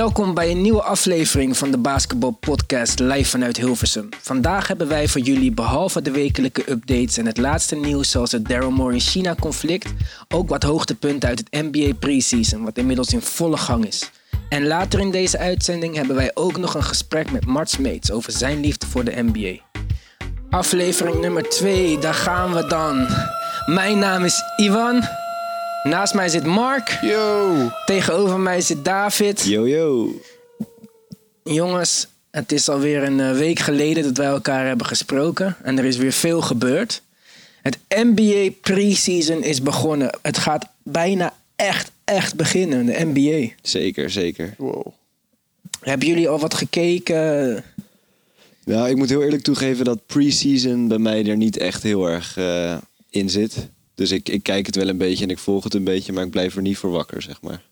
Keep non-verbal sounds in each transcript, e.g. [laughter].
Welkom bij een nieuwe aflevering van de Basketball Podcast live vanuit Hilversum. Vandaag hebben wij voor jullie behalve de wekelijke updates en het laatste nieuws zoals het Daryl Morey China conflict ook wat hoogtepunten uit het NBA preseason wat inmiddels in volle gang is. En later in deze uitzending hebben wij ook nog een gesprek met Mart Smeets over zijn liefde voor de NBA. Aflevering nummer 2, daar gaan we dan. Mijn naam is Ivan. Naast mij zit Mark. Yo! Tegenover mij zit David. Yo, yo. Jongens, het is alweer een eh, week geleden dat wij elkaar hebben gesproken. En er is weer veel gebeurd. Het NBA preseason is begonnen. Het gaat bijna echt, echt beginnen, de NBA. Zeker, zeker. Wow. Hebben jullie al wat gekeken? Nou, ik moet heel eerlijk toegeven dat pre-season bij mij er niet echt heel erg eh, in zit. Dus ik, ik kijk het wel een beetje en ik volg het een beetje, maar ik blijf er niet voor wakker, zeg maar.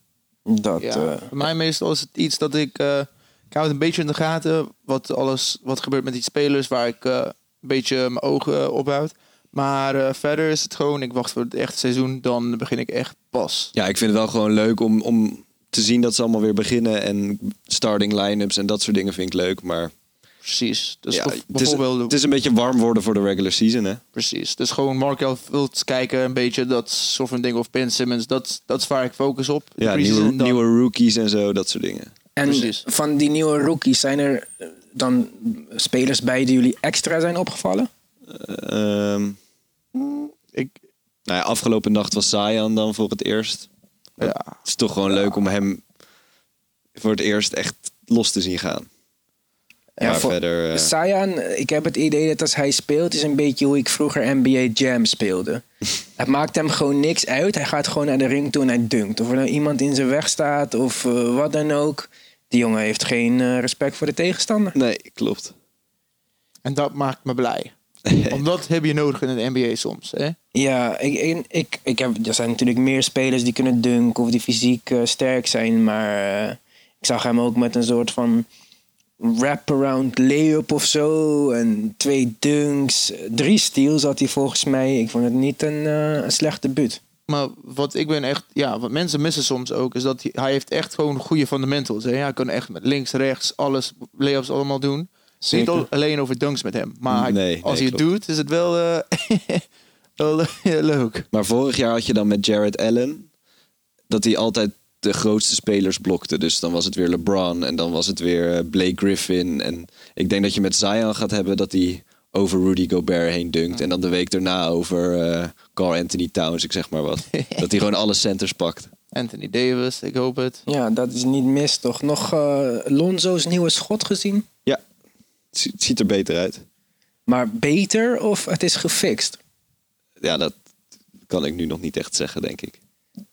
Dat, Ja, eh, bij mij meestal is het iets dat ik... eh ik hou het een beetje in de gaten. Wat, alles, wat gebeurt met die spelers waar ik eh, een beetje mijn ogen op houd. Maar eh, verder is het gewoon... Ik wacht voor het echte seizoen. Dan begin ik echt pas. Ja, ik vind het wel gewoon leuk om, om te zien dat ze allemaal weer beginnen. En starting line-ups en dat soort dingen vind ik leuk. Maar Precies. Dus ja, het, is, bijvoorbeeld... het is een beetje warm worden voor de regular season, hè? Precies. Dus gewoon Markel Fultz kijken. Een beetje dat soort van ding. Of Ben Simmons. Dat, dat is waar ik focus op. Ja, Preseason nieuwe, dan- nieuwe rookies en zo, dat soort dingen. en precies. van die nieuwe rookies zijn er eh, dan spelers bij die jullie extra zijn opgevallen? Ehm, Ik, nou ja, afgelopen nacht was Zion dan voor het eerst. ja. Het is toch gewoon leuk om hem voor het eerst echt los te zien gaan. Ja, maar verder... eh, Sayan, ik heb het idee dat als hij speelt, is een beetje hoe ik vroeger NBA Jam speelde. [laughs] het maakt hem gewoon niks uit. Hij gaat gewoon naar de ring toe en hij dunkt. Of er nou iemand in zijn weg staat of eh, wat dan ook. Die jongen heeft geen eh, respect voor de tegenstander. nee, klopt. En dat maakt me blij. [laughs] Want dat heb je nodig in de NBA soms. Hè? Ja, ik, ik, ik, heb, er zijn natuurlijk meer spelers die kunnen dunken of die fysiek sterk zijn. Maar eh, ik zag hem ook met een soort van wraparound layup of zo. En twee dunks, drie steals had hij volgens mij. Ik vond het niet een, eh, een slechte buurt. Maar wat ik ben echt, ja, wat mensen missen soms ook, is dat hij, hij heeft echt gewoon goede fundamentals. Hè? Ja, hij kan echt met links, rechts, alles, layups allemaal doen. Zeker. Niet al- alleen over dunks met hem. Maar hij- Nee, als nee, hij het doet, is het wel, eh, [laughs] wel leuk. Maar vorig jaar had je dan met Jared Allen dat hij altijd de grootste spelers blokte. Dus dan was het weer LeBron en dan was het weer eh, Blake Griffin. En ik denk dat je met Zion gaat hebben dat hij over Rudy Gobert heen dunkt. En dan de week daarna over eh Carl Anthony Towns, ik zeg maar wat. [laughs] dat hij gewoon alle centers pakt. Anthony Davis, ik hoop het. Ja, dat is niet mis toch. Nog eh, Lonzo's nieuwe schot gezien? Ja, het ziet er beter uit. Maar beter of het is gefixt? Ja, dat kan ik nu nog niet echt zeggen, denk ik.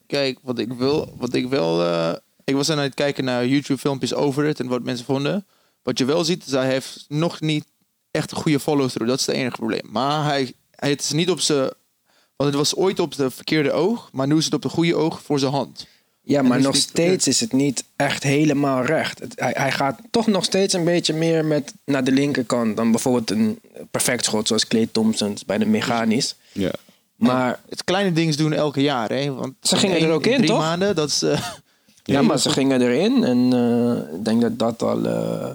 Kijk, wat ik wil, wat ik wel, eh, ik was aan het kijken naar YouTube filmpjes over het en wat mensen vonden. Wat je wel ziet, is hij heeft nog niet echt een goede follow-through. Dat is het enige probleem. Maar hij, hij het is niet op zijn, want het was ooit op de verkeerde oog, maar nu is het op de goede oog voor zijn hand. Ja, maar nog steeds is het niet echt helemaal recht. Het- hij, hij gaat toch nog steeds een beetje meer met naar de linkerkant dan bijvoorbeeld een perfect schot zoals Clay Thompson bij de mechanisch. Ja. Maar Het kleine dingen doen elke jaar, hè? Want Ze gingen één- er ook in, drie toch? maanden, dat is. eh, ja, maar ze gingen erin en eh, ik denk dat dat al eh,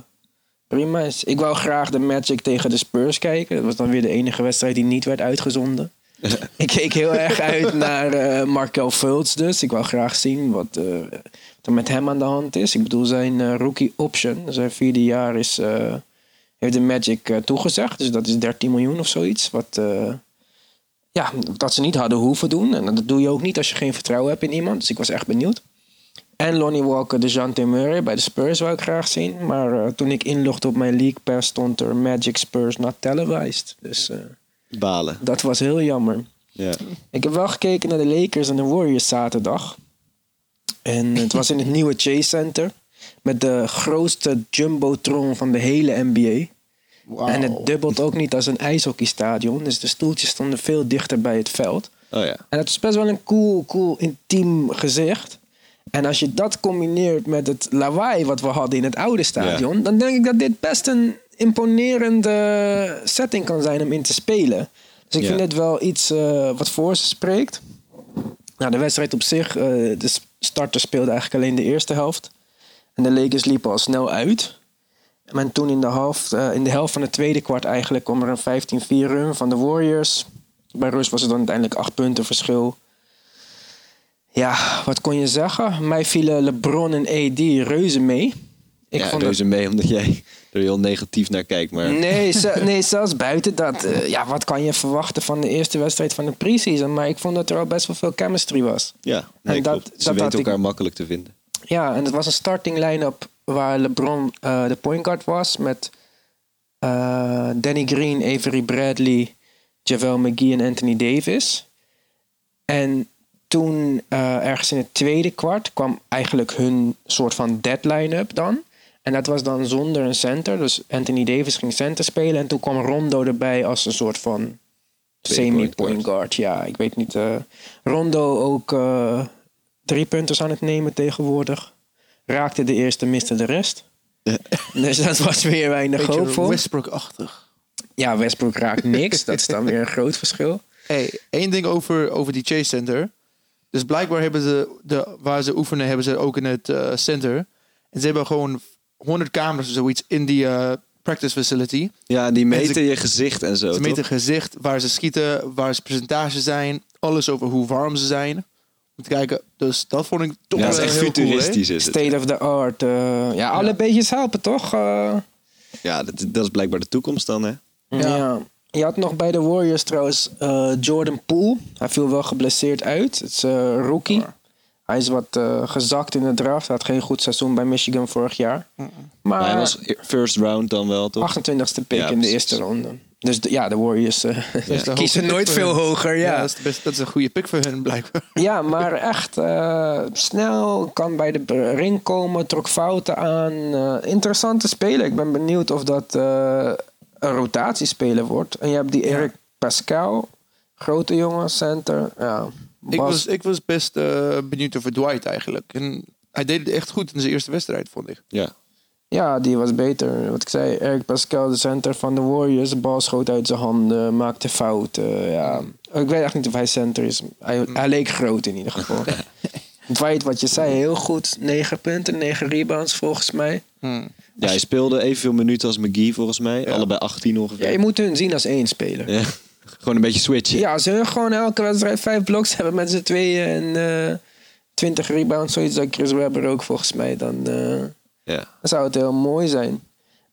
prima is. Ik wou graag de Magic tegen de Spurs kijken. Dat was dan weer de enige wedstrijd die niet werd uitgezonden. [laughs] ik keek heel erg uit naar eh Markel Fultz dus. Ik wou graag zien wat, eh, wat er met hem aan de hand is. Ik bedoel, zijn rookie option, zijn vierde jaar, is, eh, heeft de Magic toegezegd. Dus dat is 13 miljoen of zoiets. Wat, eh, ja, dat ze niet hadden hoeven doen. En dat doe je ook niet als je geen vertrouwen hebt in iemand. Dus ik was echt benieuwd. En Lonnie Walker, de Jante Murray bij de Spurs wou ik graag zien. Maar eh, toen ik inlogde op mijn League Pass stond er Magic Spurs not televised. Dus eh, Balen. dat was heel jammer. Ja. Ik heb wel gekeken naar de Lakers en de Warriors zaterdag. En het was in het [laughs] nieuwe Chase Center. Met de grootste jumbotron van de hele NBA. En het dubbelt ook niet als een ijshockeystadion. Dus de stoeltjes stonden veel dichter bij het veld. Oh ja. En het is best wel een cool, cool, intiem gezicht. En als je dat combineert met het lawaai wat we hadden in het oude stadion, dan denk ik dat dit best een imponerende setting kan zijn om in te spelen. Dus ik vind dit wel iets eh, wat voor ze spreekt. Nou, de wedstrijd op zich, eh, de starters speelden eigenlijk alleen de eerste helft. En de Lakers liepen al snel uit. En toen in de, half, eh, in de helft van het tweede kwart eigenlijk kwam er een 15-4 run van de Warriors. Bij rust was het dan uiteindelijk acht punten verschil. Ja, wat kon je zeggen? Mij vielen LeBron en AD reuze mee. Ik ja, vond reuze het, mee omdat jij er heel negatief naar kijkt. Maar nee, [laughs] nee, zelfs buiten dat. eh, ja, wat kan je verwachten van de eerste wedstrijd van de preseason? Maar ik vond dat er al best wel veel chemistry was. ja, nee, En dat- klopt. dat ze weten ik- elkaar makkelijk te vinden. Ja, en het was een starting line-up waar LeBron eh, de point guard was. Met eh, Danny Green, Avery Bradley, JaVale McGee en Anthony Davis. En toen eh, ergens in het tweede kwart kwam eigenlijk hun soort van deadline up dan. En dat was dan zonder een center. Dus Anthony Davis ging center spelen. En toen kwam Rondo erbij als een soort van semi-point point guard. Ja, ik weet niet. Rondo ook drie punters aan het nemen tegenwoordig. Raakte de eerste, miste de rest. [laughs] dus dat was weer weinig Beetje hoopvol. Westbrook-achtig. Ja, Westbrook raakt niks. dat is dan weer een groot verschil. Hey, één ding over, over die Chase Center. Dus blijkbaar hebben ze, de, waar ze oefenen, hebben ze ook in het eh, center. En ze hebben gewoon 100 camera's of zoiets in die eh, practice facility. Ja, die meten ze- je gezicht en zo. Ze meten toch? gezicht, waar ze schieten, waar ze percentages zijn. Alles over hoe warm ze zijn. Kijken. Dus dat vond ik toch Ja, wel dat is echt heel cool, futuristisch. is het. State of the art. eh, ja, alle beetjes helpen toch? Eh, Ja, dat, dat is blijkbaar de toekomst dan, hè? ja. Je had nog bij de Warriors trouwens eh, Jordan Poole. Hij viel wel geblesseerd uit. Het is rookie. Hij is wat eh, gezakt in de draft. Hij had geen goed seizoen bij Michigan vorig jaar. Maar, Maar hij was e- first round dan wel, toch? 28ste pick Ja, in de eerste ronde. Dus de- ja, de Warriors eh, [laughs] de kiezen nooit veel hoger. Ja, Ja, dat, is de best, dat is een goede pick voor hun, blijkbaar. [laughs] Ja, maar echt eh, snel, kan bij de ring komen, trok fouten aan. Eh, interessante speler. Ik ben benieuwd of dat eh, een rotatiespeler wordt. En je hebt die Eric Pascal, grote jongen, center. Ja, Ik was, ik was best eh, benieuwd over Dwight eigenlijk. En hij deed het echt goed in zijn eerste wedstrijd, vond ik. Ja. Ja, die was beter. Wat ik zei, Eric Pascal, de center van de Warriors. De bal schoot uit zijn handen, maakte fouten. Ja. Ik weet echt niet of hij center is. Hij, hij leek groot in ieder geval. [laughs] Dwight, wat je zei, heel goed. 9 punten, 9 rebounds volgens mij. Hmm. ja, hij speelde evenveel minuten als McGee volgens mij. Allebei 18 ongeveer. Ja, je moet hun zien als één speler. Ja. [laughs] Gewoon een beetje switchen. Ja, als hun gewoon elke wedstrijd vijf bloks hebben met z'n tweeën en eh 20 rebounds, zoiets als Chris Webber ook volgens mij, dan, eh, Ja. dan zou het heel mooi zijn.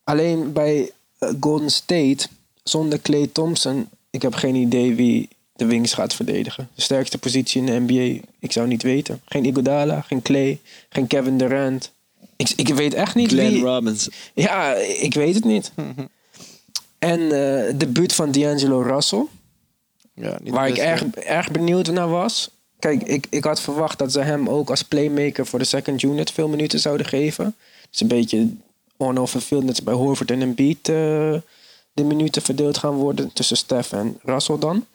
Alleen bij eh, Golden State, zonder Clay Thompson, ik heb geen idee wie de wings gaat verdedigen. De sterkste positie in de NBA, ik zou niet weten. Geen Iguodala, geen Clay, geen Kevin Durant. Ik, ik weet echt niet Glenn wie... Robbins. Ja, ik weet het niet. En eh de buurt van D'Angelo Russell. Ja, niet Waar ik erg, erg benieuwd naar was. Kijk, ik, ik had verwacht dat ze hem ook als playmaker voor de second unit veel minuten zouden geven. Dus een beetje on-off the field, net bij Horford en Embiid eh, de minuten verdeeld gaan worden tussen Steph en Russell dan.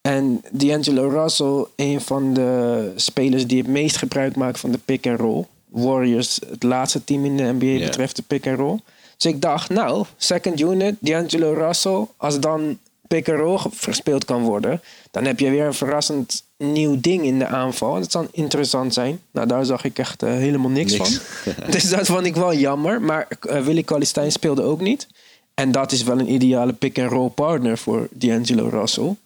En D'Angelo Russell, een van de spelers die het meest gebruik maakt van de pick and roll. Warriors, het laatste team in de NBA betreft de pick and roll. Dus ik dacht, nou, second unit, D'Angelo Russell, als dan pick and roll ge- verspeeld kan worden, dan heb je weer een verrassend nieuw ding in de aanval. Dat zal interessant zijn. Nou, daar zag ik echt eh, helemaal niks, Niks. van. [laughs] dus dat vond ik wel jammer. Maar eh, Willy Cauley-Stein speelde ook niet. En dat is wel een ideale pick-and-roll partner voor D'Angelo Russell.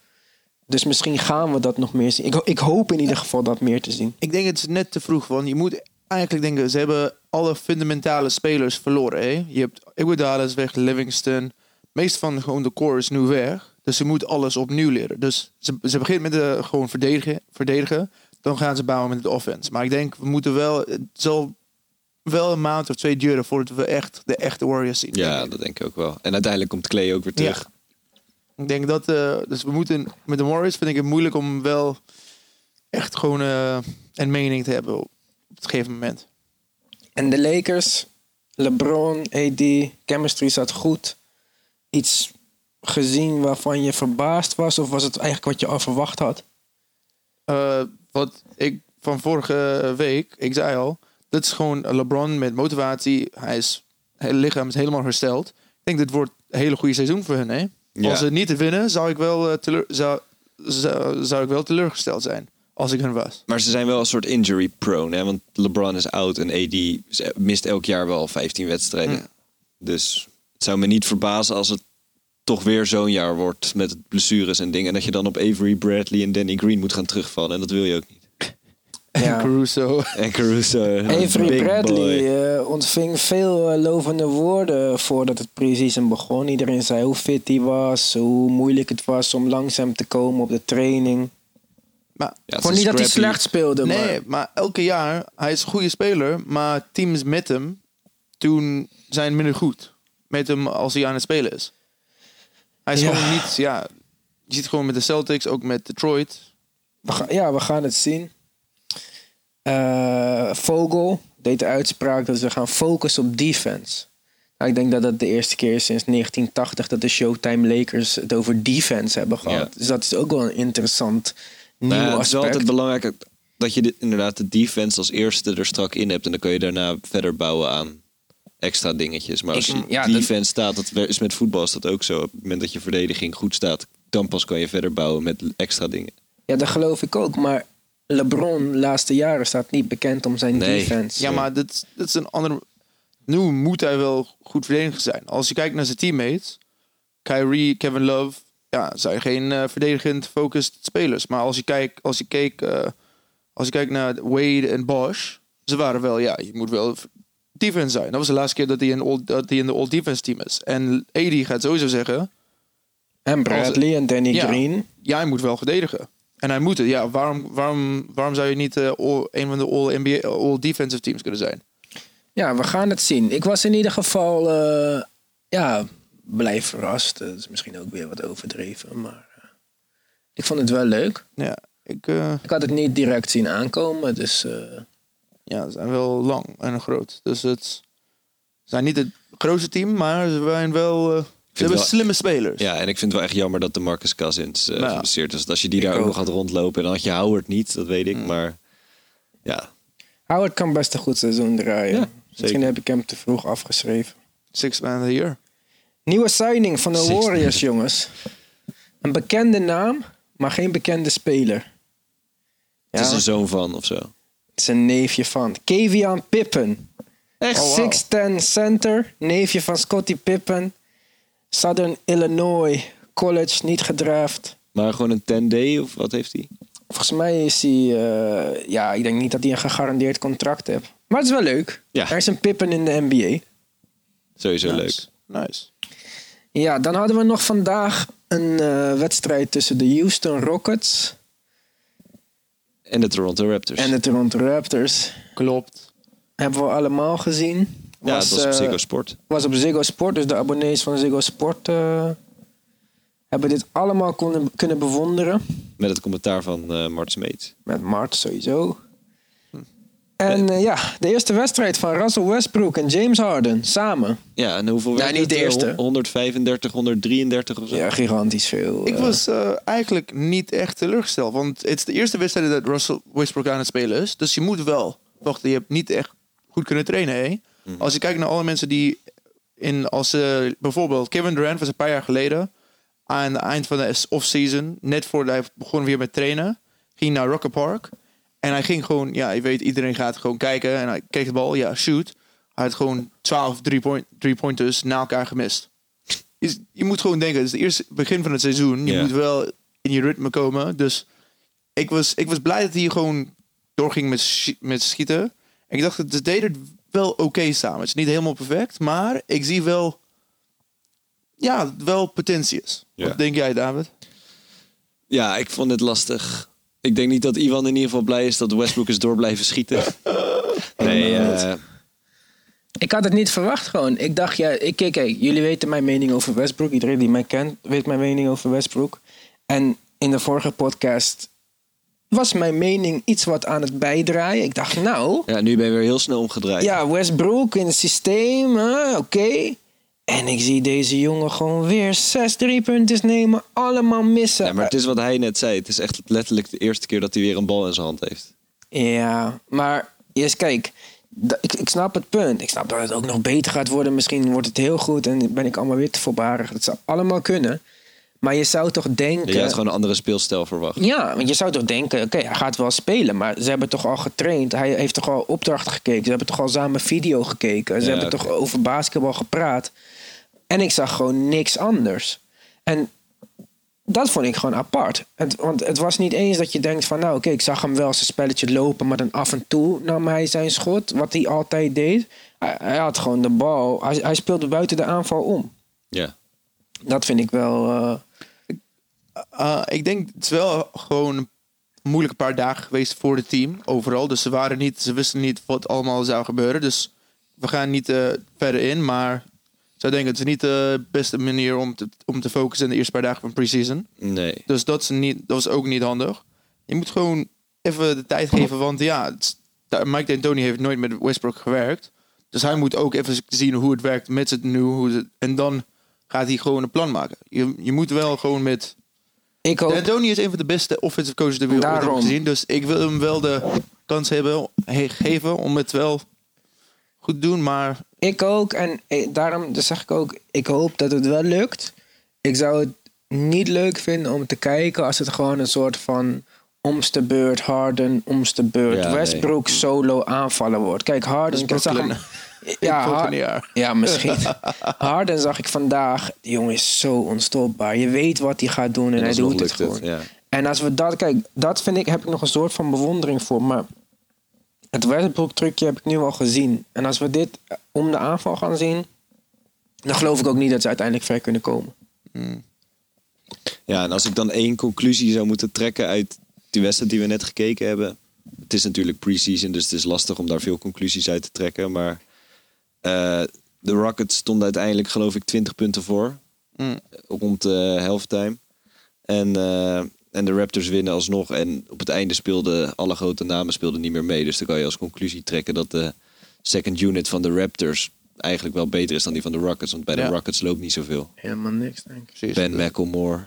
Dus misschien gaan we dat nog meer zien. Ik, ik hoop in ieder geval dat meer te zien. Ik denk het is net te vroeg, want je moet eigenlijk denken, ze hebben alle fundamentale spelers verloren. Hè? Je hebt Iguodala is weg, Livingston. Meest van gewoon de core is nu weg. Dus ze moeten alles opnieuw leren. Dus ze, ze beginnen met de, gewoon verdedigen, verdedigen. Dan gaan ze bouwen met de offense. Maar ik denk, we moeten wel, het zal wel een maand of twee duren voordat we echt de echte Warriors zien. Ja, dat denk ik ook wel. En uiteindelijk komt Clay ook weer terug. Ik denk dat, eh, dus we moeten, met de Warriors vind ik het moeilijk om wel echt gewoon eh, een mening te hebben op het gegeven moment. En de Lakers, LeBron, AD, chemistry zat goed. Iets gezien waarvan je verbaasd was? Of was het eigenlijk wat je al verwacht had? Eh, wat ik van vorige week, ik zei al, dit is gewoon LeBron met motivatie. Hij is, het lichaam is helemaal hersteld. Ik denk dit wordt een hele goede seizoen voor hun. Hè? Ja. Als ze niet te winnen, zou ik wel, eh, teleur, zou, zou, zou ik wel teleurgesteld zijn. als ik hun was. Maar ze zijn wel een soort injury prone. Hè? Want LeBron is oud en AD mist elk jaar wel 15 wedstrijden. Hm. Dus het zou me niet verbazen als het toch weer zo'n jaar wordt met blessures en dingen. En dat je dan op Avery Bradley en Danny Green moet gaan terugvallen. En dat wil je ook niet. Ja. Caruso. En Caruso. [laughs] Avery Bradley eh, ontving veel eh, lovende woorden voordat het preseason begon. Iedereen zei hoe fit hij was, hoe moeilijk het was om langzaam te komen op de training. Maar, Ja, niet dat hij slecht speelde, nee, maar maar elke jaar, hij is een goede speler, maar teams met hem toen zijn minder goed. Met hem als hij aan het spelen is. Hij is Ja. gewoon niet, ja, je ziet gewoon met de Celtics, ook met Detroit. we gaan, ja, we gaan het zien. Eh, Vogel deed de uitspraak dat ze gaan focussen op defense. Nou, ik denk dat dat de eerste keer is sinds 1980 dat de Showtime Lakers het over defense hebben gehad. Ja. Dus dat is ook wel een interessant nieuw Nou ja, het is wel aspect. altijd belangrijk dat je dit, inderdaad de defense als eerste er strak in hebt. En dan kun je daarna verder bouwen aan extra dingetjes. Maar als Ik- je ja, dat- defense staat, dat is met voetbal is dat ook zo. Op het moment dat je verdediging goed staat, dan pas kan je verder bouwen met extra dingen. Ja, dat geloof ik ook. Maar LeBron de laatste jaren staat niet bekend om zijn Nee. defense. Ja, maar dit, dit is een andere... Nu moet hij wel goed verdedigd zijn. Als je kijkt naar zijn teammates, Kyrie, Kevin Love, ja, zijn geen eh, verdedigend focused spelers. Maar als je kijkt, als je keek, eh, als je kijkt naar Wade en Bosch, ze waren wel, ja, je moet wel defense zijn. Dat was de laatste keer dat hij in, all, dat hij in de all defense team is. En AD gaat sowieso zeggen, En Bradley en Danny Ja. Green. ja, hij moet wel verdedigen. En hij moet het. Ja, waarom, waarom, waarom zou je niet eh, all- een van de all, NBA, all defensive teams kunnen zijn? Ja, we gaan het zien. Ik was in ieder geval eh, ja, blij verrast. Dat is misschien ook weer wat overdreven, maar eh, ik vond het wel leuk. Ja, ik... Ik had het niet direct zien aankomen, dus Ja, ze zijn wel lang en groot. Dus het ze zijn niet het grootste team, maar ze zijn wel. eh, ze hebben wel- slimme spelers. Ja, en ik vind het wel echt jammer dat de Marcus Cousins eh Nou ja. geblesseerd is. Als je die daar ook ook. nog had rondlopen, dan had je Howard niet, dat weet ik. Mm. Maar ja, Howard kan best een goed seizoen draaien. Ja, Misschien heb ik hem te vroeg afgeschreven. Six man of the year. Nieuwe signing van de. Warriors, jongens. Een bekende naam, maar geen bekende speler. Ja, het is een zoon van of zo. Het is een neefje van. Kevian Pippen. Echt? Oh, wow. 6'10 center, neefje van Scottie Pippen. Southern Illinois College, niet gedraft. Maar gewoon een 10-day of wat heeft hij? Volgens mij is hij... eh, ja, ik denk niet dat hij een gegarandeerd contract heeft. Maar het is wel leuk. Ja. Er is een Pippen in de NBA. Sowieso leuk. Nice. Nice. Ja, dan hadden we nog vandaag een eh, wedstrijd tussen de Houston Rockets En de Toronto Raptors. en de Toronto Raptors. Klopt. Hebben we allemaal gezien. ja, het was op eh, Ziggo Sport. was op Ziggo Sport. Dus de abonnees van Ziggo Sport eh, hebben dit allemaal kunnen, kunnen bewonderen. Met het commentaar van eh Mart Smeets. Met Mart sowieso. En eh, ja, de eerste wedstrijd van Russell Westbrook en James Harden samen. Ja, en hoeveel Nee, werd niet het? de Eh, eerste. 135, 133 of zo. Ja, gigantisch veel. Ik eh. was eh, eigenlijk niet echt teleurgesteld. Want het is de eerste wedstrijd dat Russell Westbrook aan het spelen is. Dus je moet wel. Wacht, je hebt niet echt goed kunnen trainen, hè? Als je kijkt naar alle mensen die in als eh, bijvoorbeeld Kevin Durant was een paar jaar geleden aan het eind van de off-season, net voordat hij begon weer met trainen, ging naar Rocker Park en hij ging gewoon, ja, je weet, iedereen gaat gewoon kijken en hij kreeg de bal, ja, shoot. Hij had gewoon 12 drie-point- drie-pointers na elkaar gemist. Je, je moet gewoon denken, het is het eerste begin van het seizoen. Je Ja. moet wel in je ritme komen. Dus ik was, ik was blij dat hij gewoon doorging met, met schieten. En ik dacht, ze deden het wel oké samen. Het is niet helemaal perfect, maar ik zie wel, ja, wel potentie is. Wat denk jij, David? Ja, ik vond het lastig. Ik denk niet dat Ivan in ieder geval blij is dat Westbrook is door blijven schieten. [laughs] Nee, eh, Ik had het niet verwacht gewoon. Ik dacht, ja, ik, kijk, kijk, jullie weten mijn mening over Westbrook. Iedereen die mij kent weet mijn mening over Westbrook. En in de vorige podcast was mijn mening iets wat aan het bijdraaien. Ik dacht, nou, ja, nu ben je weer heel snel omgedraaid. ja, Westbrook in het systeem, oké. En ik zie deze jongen gewoon weer zes driepunters nemen, allemaal missen. Ja, maar het is wat hij net zei. Het is echt letterlijk de eerste keer dat hij weer een bal in zijn hand heeft. Ja, maar eerst kijk, ik, ik snap het punt. Ik snap dat het ook nog beter gaat worden. Misschien wordt het heel goed en ben ik allemaal weer te voorbarig. Dat zou allemaal kunnen. Maar je zou toch denken... Je had gewoon een andere speelstijl verwacht. Ja, want je zou toch denken, oké, hij gaat wel spelen, maar ze hebben toch al getraind. Hij heeft toch al opdrachten gekeken. Ze hebben toch al samen video gekeken. Ze Ja, hebben toch over basketbal gepraat. En ik zag gewoon niks anders. En dat vond ik gewoon apart. Het, want het was niet eens dat je denkt van, nou oké, ik zag hem wel zijn spelletje lopen, maar dan af en toe nam hij zijn schot, wat hij altijd deed. Hij, hij had gewoon de bal, hij, hij speelde buiten de aanval om. Ja. Dat vind ik wel. eh, Uh, ik denk, het is wel gewoon een moeilijke paar dagen geweest voor het team, overal. Dus ze waren niet, ze wisten niet wat allemaal zou gebeuren. Dus we gaan niet eh, verder in, maar ik zou denken, het is niet de beste manier om te, om te focussen in de eerste paar dagen van preseason. Nee. Dus dat is, niet, dat is ook niet handig. Je moet gewoon even de tijd geven, want ja, het Mike D'Antoni heeft nooit met Westbrook gewerkt. Dus hij moet ook even zien hoe het werkt met het nu. Hoe het, en dan gaat hij gewoon een plan maken. Je, je moet wel gewoon met... ik hoop. D'Antoni is een van de beste offensive coaches die we ooit hebben Daarom. gezien. Dus ik wil hem wel de kans hebben, he- geven om het wel goed te doen. Maar Ik ook. En eh, daarom dus zeg ik ook, ik hoop dat het wel lukt. Ik zou het niet leuk vinden om te kijken als het gewoon een soort van omste beurt Harden, omste beurt Ja, nee. Westbrook solo aanvallen wordt. Kijk, Harden, ik zag [laughs] ja, Har- ja, misschien. [laughs] Harden zag ik vandaag. Die jongen is zo onstopbaar. Je weet wat hij gaat doen en, En hij doet het gewoon. ja. En als we dat, kijk, dat vind ik, heb ik nog een soort van bewondering voor. Maar het Westbrook trucje heb ik nu al gezien. En als we dit om de aanval gaan zien, dan geloof ik ook niet dat ze uiteindelijk ver kunnen komen. Ja, en als ik dan één conclusie zou moeten trekken uit die wedstrijd die we net gekeken hebben. Het is natuurlijk pre-season, dus het is lastig om daar veel conclusies uit te trekken. Maar eh, de Rockets stonden uiteindelijk, geloof ik, 20 punten voor. Mm. Rond de halftime. En, eh, en de Raptors winnen alsnog. En op het einde speelden alle grote namen speelden niet meer mee. Dus dan kan je als conclusie trekken dat de second unit van de Raptors eigenlijk wel beter is dan die van de Rockets. Want bij de Ja. Rockets loopt niet zoveel. Helemaal niks, denk ik. Ben McElmore.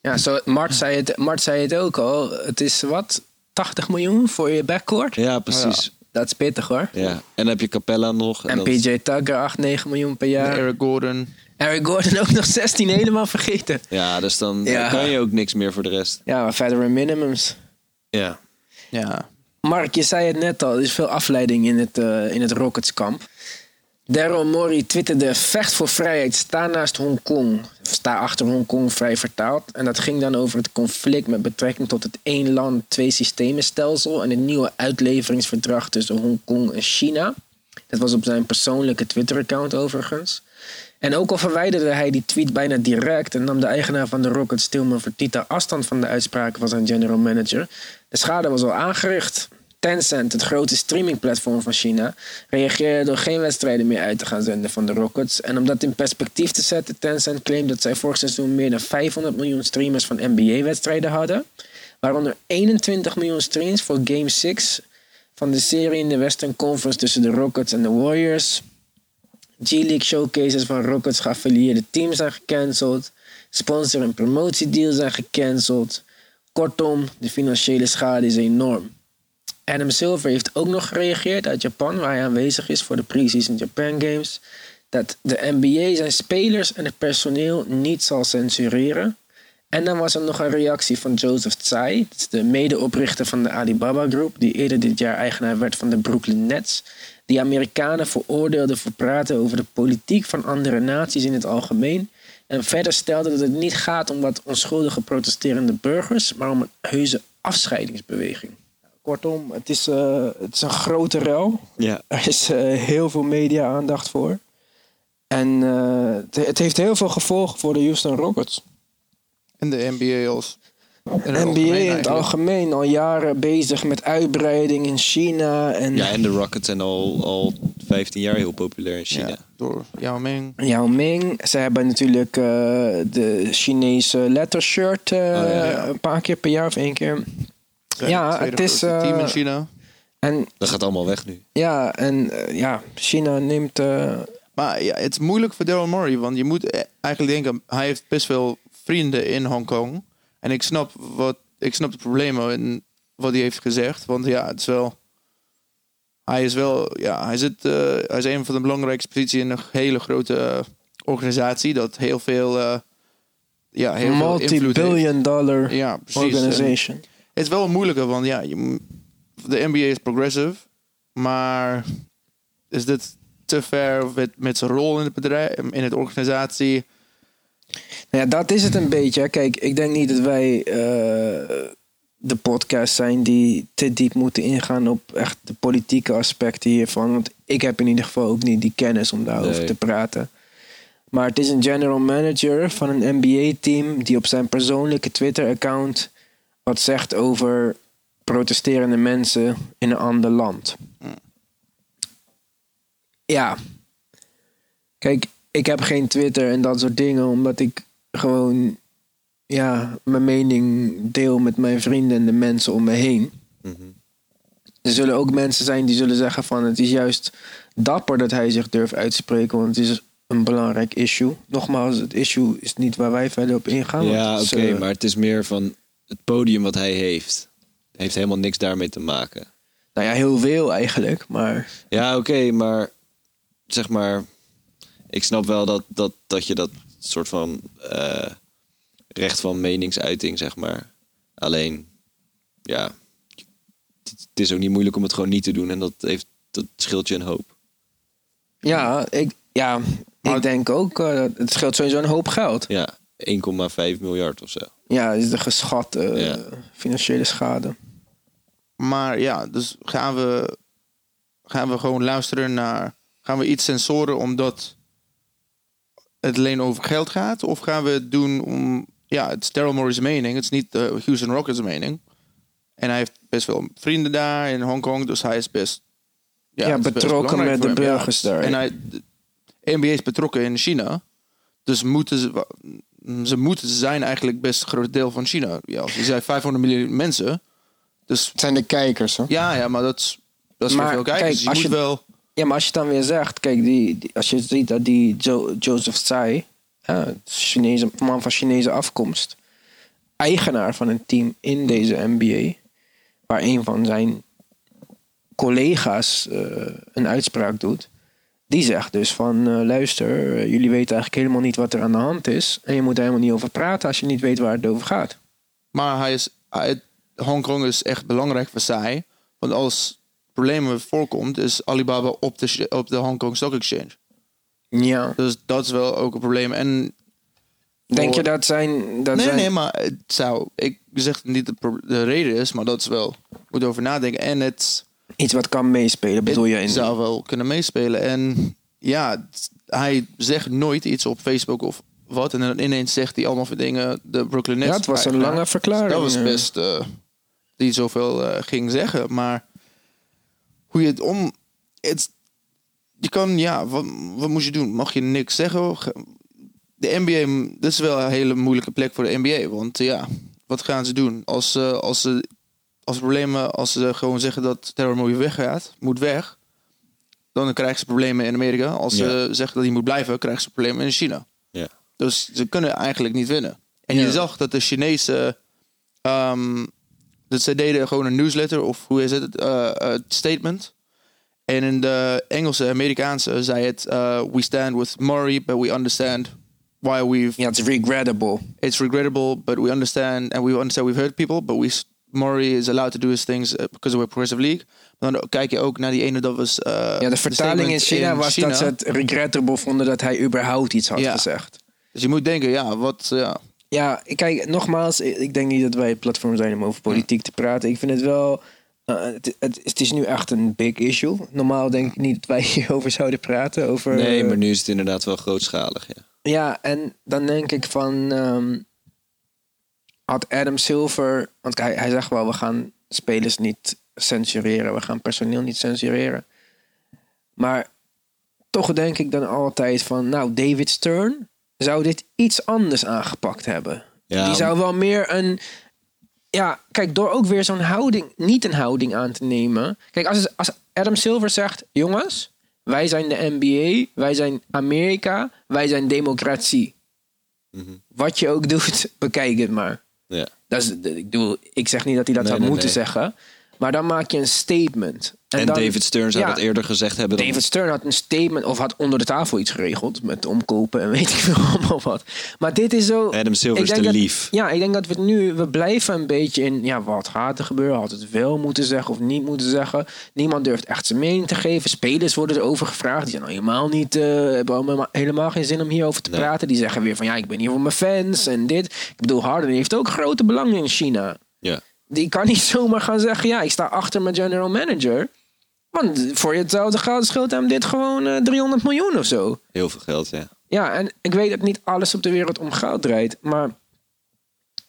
Ja, zo, Mart, zei het, Mart zei het ook al. Het is wat? 80 miljoen voor je backcourt? Ja, precies. Dat is pittig hoor. Ja. En dan heb je Capella nog. En PJ Tucker 8, 9 miljoen per jaar. Eric Gordon. Eric Gordon ook nog 16 helemaal vergeten. Ja, dus dan Ja. kan je ook niks meer voor de rest. Ja, maar verder in minimums. Ja. Ja. Mark, je zei het net al, er is veel afleiding in het, eh, in het Rockets-kamp. Daryl Morey twitterde: Vecht voor vrijheid, sta naast Hongkong. Sta achter Hongkong, vrij vertaald. En dat ging dan over het conflict met betrekking tot het één land, twee systemen stelsel. en het nieuwe uitleveringsverdrag tussen Hongkong en China. Dat was op zijn persoonlijke Twitter-account overigens. En ook al verwijderde hij die tweet bijna direct en nam de eigenaar van de Rockets Tilman Fertitta afstand van de uitspraken van zijn general manager. De schade was al aangericht. Tencent, het grote streamingplatform van China, reageerde door geen wedstrijden meer uit te gaan zenden van de Rockets. En om dat in perspectief te zetten, Tencent claimt dat zij vorig seizoen meer dan 500 miljoen streamers van NBA-wedstrijden hadden. Waaronder 21 miljoen streams voor Game 6 van de serie in de Western Conference tussen de Rockets en de Warriors. G-League showcases van Rockets geaffilieerde teams zijn gecanceld. Sponsor- en promotiedeals zijn gecanceld. Kortom, de financiële schade is enorm. Adam Silver heeft ook nog gereageerd uit Japan, waar hij aanwezig is voor de Preseason Japan Games. Dat de NBA zijn spelers en het personeel niet zal censureren. En dan was er nog een reactie van Joseph Tsai, de medeoprichter van de Alibaba Group, die eerder dit jaar eigenaar werd van de Brooklyn Nets. Die Amerikanen veroordeelde voor praten over de politiek van andere naties in het algemeen. En verder stelde dat het niet gaat om wat onschuldige protesterende burgers, maar om een heuse afscheidingsbeweging. Kortom, het is, eh, het is een grote rel. Ja. Er is eh, heel veel media-aandacht voor. En eh, het, het heeft heel veel gevolgen voor de Houston Rockets. En de NBA als... NBA algemeen in het algemeen al jaren bezig met uitbreiding in China. En ja, en de Rockets zijn al, al 15 jaar heel populair in China. Ja, door Yao Ming. Yao Ming. Ze hebben natuurlijk eh, de Chinese lettershirt eh, Oh, ja, ja. een paar keer per jaar of één keer. Zijn Ja, het is, team eh, in China. En Dat gaat allemaal weg nu. ja, en eh, ja, China neemt. eh, Maar ja, het is moeilijk voor Daryl Morey, want je moet eigenlijk denken, hij heeft best veel vrienden in Hongkong. En ik snap, wat, ik snap de problemen en wat hij heeft gezegd, want ja, het is wel... Hij is wel, ja, hij, zit, eh, hij is een van de belangrijkste posities in een hele grote eh, organisatie, dat heel veel eh, ja, heel. Multi-billion dollar Ja, precies. organization. En het is wel een moeilijke, want ja, je, de NBA is progressive, maar is dit te ver met, met zijn rol in het bedrijf, in het organisatie? Nou ja, dat is het een beetje. Kijk, ik denk niet dat wij eh, de podcast zijn die te diep moeten ingaan op echt de politieke aspecten hiervan. Want ik heb in ieder geval ook niet die kennis om daarover Nee. te praten. Maar het is een general manager van een NBA-team die op zijn persoonlijke Twitter-account wat zegt over protesterende mensen in een ander land. Ja. Kijk, ik heb geen Twitter en dat soort dingen, omdat ik gewoon ja, mijn mening deel met mijn vrienden en de mensen om me heen. Mhm. Er zullen ook mensen zijn die zullen zeggen van het is juist dapper dat hij zich durft uit te spreken, want het is een belangrijk issue. Nogmaals, het issue is niet waar wij verder op ingaan. Ja, oké, eh, maar het is meer van het podium wat hij heeft. Heeft helemaal niks daarmee te maken. Nou ja, heel veel eigenlijk, maar Ja, oké, maar zeg maar, ik snap wel dat, dat, dat je dat soort van eh, recht van meningsuiting, zeg maar. Alleen, ja, het, is ook niet moeilijk om het gewoon niet te doen en dat, heeft, dat scheelt je een hoop. ja, ik, ja, ik denk ook, eh, het scheelt sowieso een hoop geld. Ja, 1,5 miljard of zo. Ja, is de geschatte eh, Ja. financiële schade. Maar ja, dus gaan we, gaan we gewoon luisteren naar. Gaan we iets censoren omdat het alleen over geld gaat? Of gaan we het doen om. Ja, het is Daryl Morey's mening. Het is niet de Houston Rockets mening. En hij heeft best veel vrienden daar in Hongkong. Dus hij is best. Ja, best betrokken met de voor hem, ja. burgers daar. En hij, de NBA is betrokken in China. Dus moeten ze, ze moeten ze zijn eigenlijk best een groot deel van China. Ja, als je zei 500 miljoen mensen. Dus Het zijn de kijkers, hoor. ja, ja, maar dat is, dat is Maar voor veel kijkers. kijk, Dus je als moet je- wel... Ja, maar als je het dan weer zegt, kijk, die, als je ziet dat die jo Joseph Tsai, ja, Chinese, man van Chinese afkomst, eigenaar van een team in deze NBA, waar een van zijn collega's eh, een uitspraak doet, die zegt dus van, eh, luister, eh, jullie weten eigenlijk helemaal niet wat er aan de hand is en je moet er helemaal niet over praten als je niet weet waar het over gaat. Maar hij is, hij, Hongkong is echt belangrijk voor zij. Want als problemen voorkomt, is Alibaba op de, op de Hongkong Stock Exchange. Ja. Dus dat is wel ook een probleem. En Denk je dat zijn... Dat nee, zijn nee, maar het zou... Ik zeg dat niet de, pro- de reden is, maar dat is wel... Moet over nadenken. En het... Iets wat kan meespelen, bedoel je? Het In, zou wel kunnen meespelen. En ja, hij zegt nooit iets op Facebook of wat. En dan ineens zegt hij allemaal voor dingen de Brooklyn Nets. Ja, het was een lange verklaring, Dat was eh. best... eh, die zoveel eh, ging zeggen. Maar hoe je het om... Het, je kan, ja, wat, wat moet je doen? Mag je niks zeggen? De NBA, dat is wel een hele moeilijke plek voor de NBA. Want ja, wat gaan ze doen? Als, ze als ze als problemen, als ze gewoon zeggen dat Terror Mooi weggaat, moet weg, dan krijgen ze problemen in Amerika. Als ze zeggen dat hij moet blijven, krijgen ze problemen in China. Ja. Dus ze kunnen eigenlijk niet winnen. En Ja. je zag dat de Chinese, ehm, dat ze deden gewoon een newsletter of hoe is het, eh, statement. En in de Engelse, Amerikaanse zei het, eh, we stand with Murray, but we understand why we've Ja, het is regrettable. it's regrettable, but we understand and we understand we've hurt people, but we Murray is allowed to do his things uh, because we're progressive league. Maar dan kijk je ook naar die ene dat was. uh, Ja, de vertaling in China was China. dat ze het regrettable vonden dat hij überhaupt iets had Ja. gezegd. Dus je moet denken, ja, wat, ja, Ja, kijk, nogmaals, ik denk niet dat wij het platform zijn om over politiek te praten. Ik vind het wel. eh, het, het, het is nu echt een big issue. Normaal denk ik niet dat wij [laughs] hierover zouden praten. Over, Nee, maar nu is het inderdaad wel grootschalig. Ja. Ja, en dan denk ik van. ehm, had Adam Silver. Want hij, hij zegt wel: we gaan spelers niet censureren. We gaan personeel niet censureren. Maar toch denk ik dan altijd van. Nou, David Stern zou dit iets anders aangepakt hebben. Ja, Die zou wel meer een. Ja, kijk, door ook weer zo'n houding, niet een houding aan te nemen. Kijk, als, als Adam Silver zegt: jongens, wij zijn de NBA, wij zijn Amerika, wij zijn democratie. Mhm. Wat je ook doet, [laughs] bekijk het maar. Ja. Dat is, ik, bedoel, ik zeg niet dat hij dat Nee, had nee, moeten nee. zeggen. Maar dan maak je een statement. En, dan- David Stern zou ja, dat eerder gezegd hebben. Dan, David Stern had een statement of had onder de tafel iets geregeld met omkopen en [laughs] weet ik veel allemaal wat. Maar dit is zo. Adam Silver is te dat- lief. Ja, ik denk dat we nu, we blijven een beetje in, ja, wat gaat er gebeuren? Had het wel moeten zeggen of niet moeten zeggen? Niemand durft echt zijn mening te geven. Spelers worden erover gevraagd. Die zijn helemaal niet, eh, hebben helemaal geen zin om hierover te Nee. praten. Die zeggen weer van, ja, ik ben hier voor mijn fans en dit. Ik bedoel, Harden heeft ook grote belangen in China. Ja. Die kan niet [laughs] zomaar gaan zeggen, ja, ik sta achter mijn general manager. Want voor je hetzelfde geld scheelt hem dit gewoon eh, 300 miljoen of zo. Heel veel geld, ja. Ja, en ik weet dat niet alles op de wereld om geld draait. Maar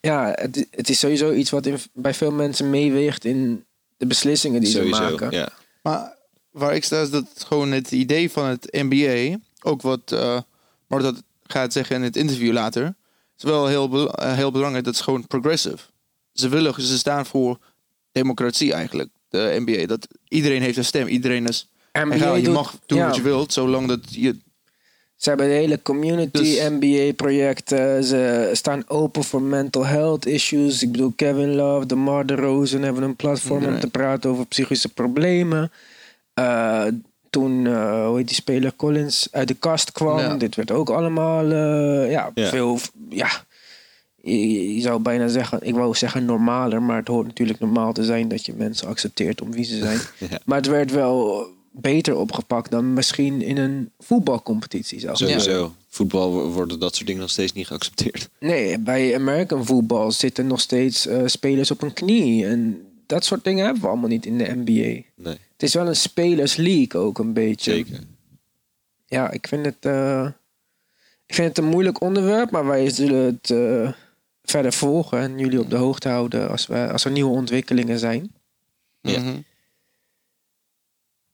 ja, het, het is sowieso iets wat in, bij veel mensen meeweegt in de beslissingen die ze Sowieso, maken. ja. Maar waar ik sta is dat gewoon het idee van het NBA, ook wat eh maar dat gaat zeggen in het interview later, is wel heel, eh, heel belangrijk. Dat is gewoon progressive. Ze willen, ze staan voor democratie eigenlijk. De NBA. Dat iedereen heeft een stem. Iedereen is. NBA egal, je doet- mag doen ja. wat je wilt, zolang dat je. Ze hebben de hele community Dus- NBA-projecten. Ze staan open voor mental health issues. Ik bedoel, Kevin Love, DeMar DeRozan hebben een platform om te praten over psychische problemen. Eh, toen, eh, hoe heet die speler, Collins uit de kast kwam. Ja. Dit werd ook allemaal, eh, ja, Ja. veel, ja... Je, je zou bijna zeggen, ik wou zeggen normaler, maar het hoort natuurlijk normaal te zijn dat je mensen accepteert om wie ze zijn. [laughs] Ja. Maar het werd wel beter opgepakt dan misschien in een voetbalcompetitie zou Sowieso. Voetbal wo- worden dat soort dingen nog steeds niet geaccepteerd. Nee, bij American voetbal zitten nog steeds eh, spelers op een knie. En dat soort dingen hebben we allemaal niet in de NBA. Nee, Het is wel een spelers league ook een beetje. zeker. Ja, ik vind het, eh, ik vind het een moeilijk onderwerp, maar wij zullen het eh, verder volgen en jullie op de hoogte houden als, we, als er nieuwe ontwikkelingen zijn. Ja. Mhm.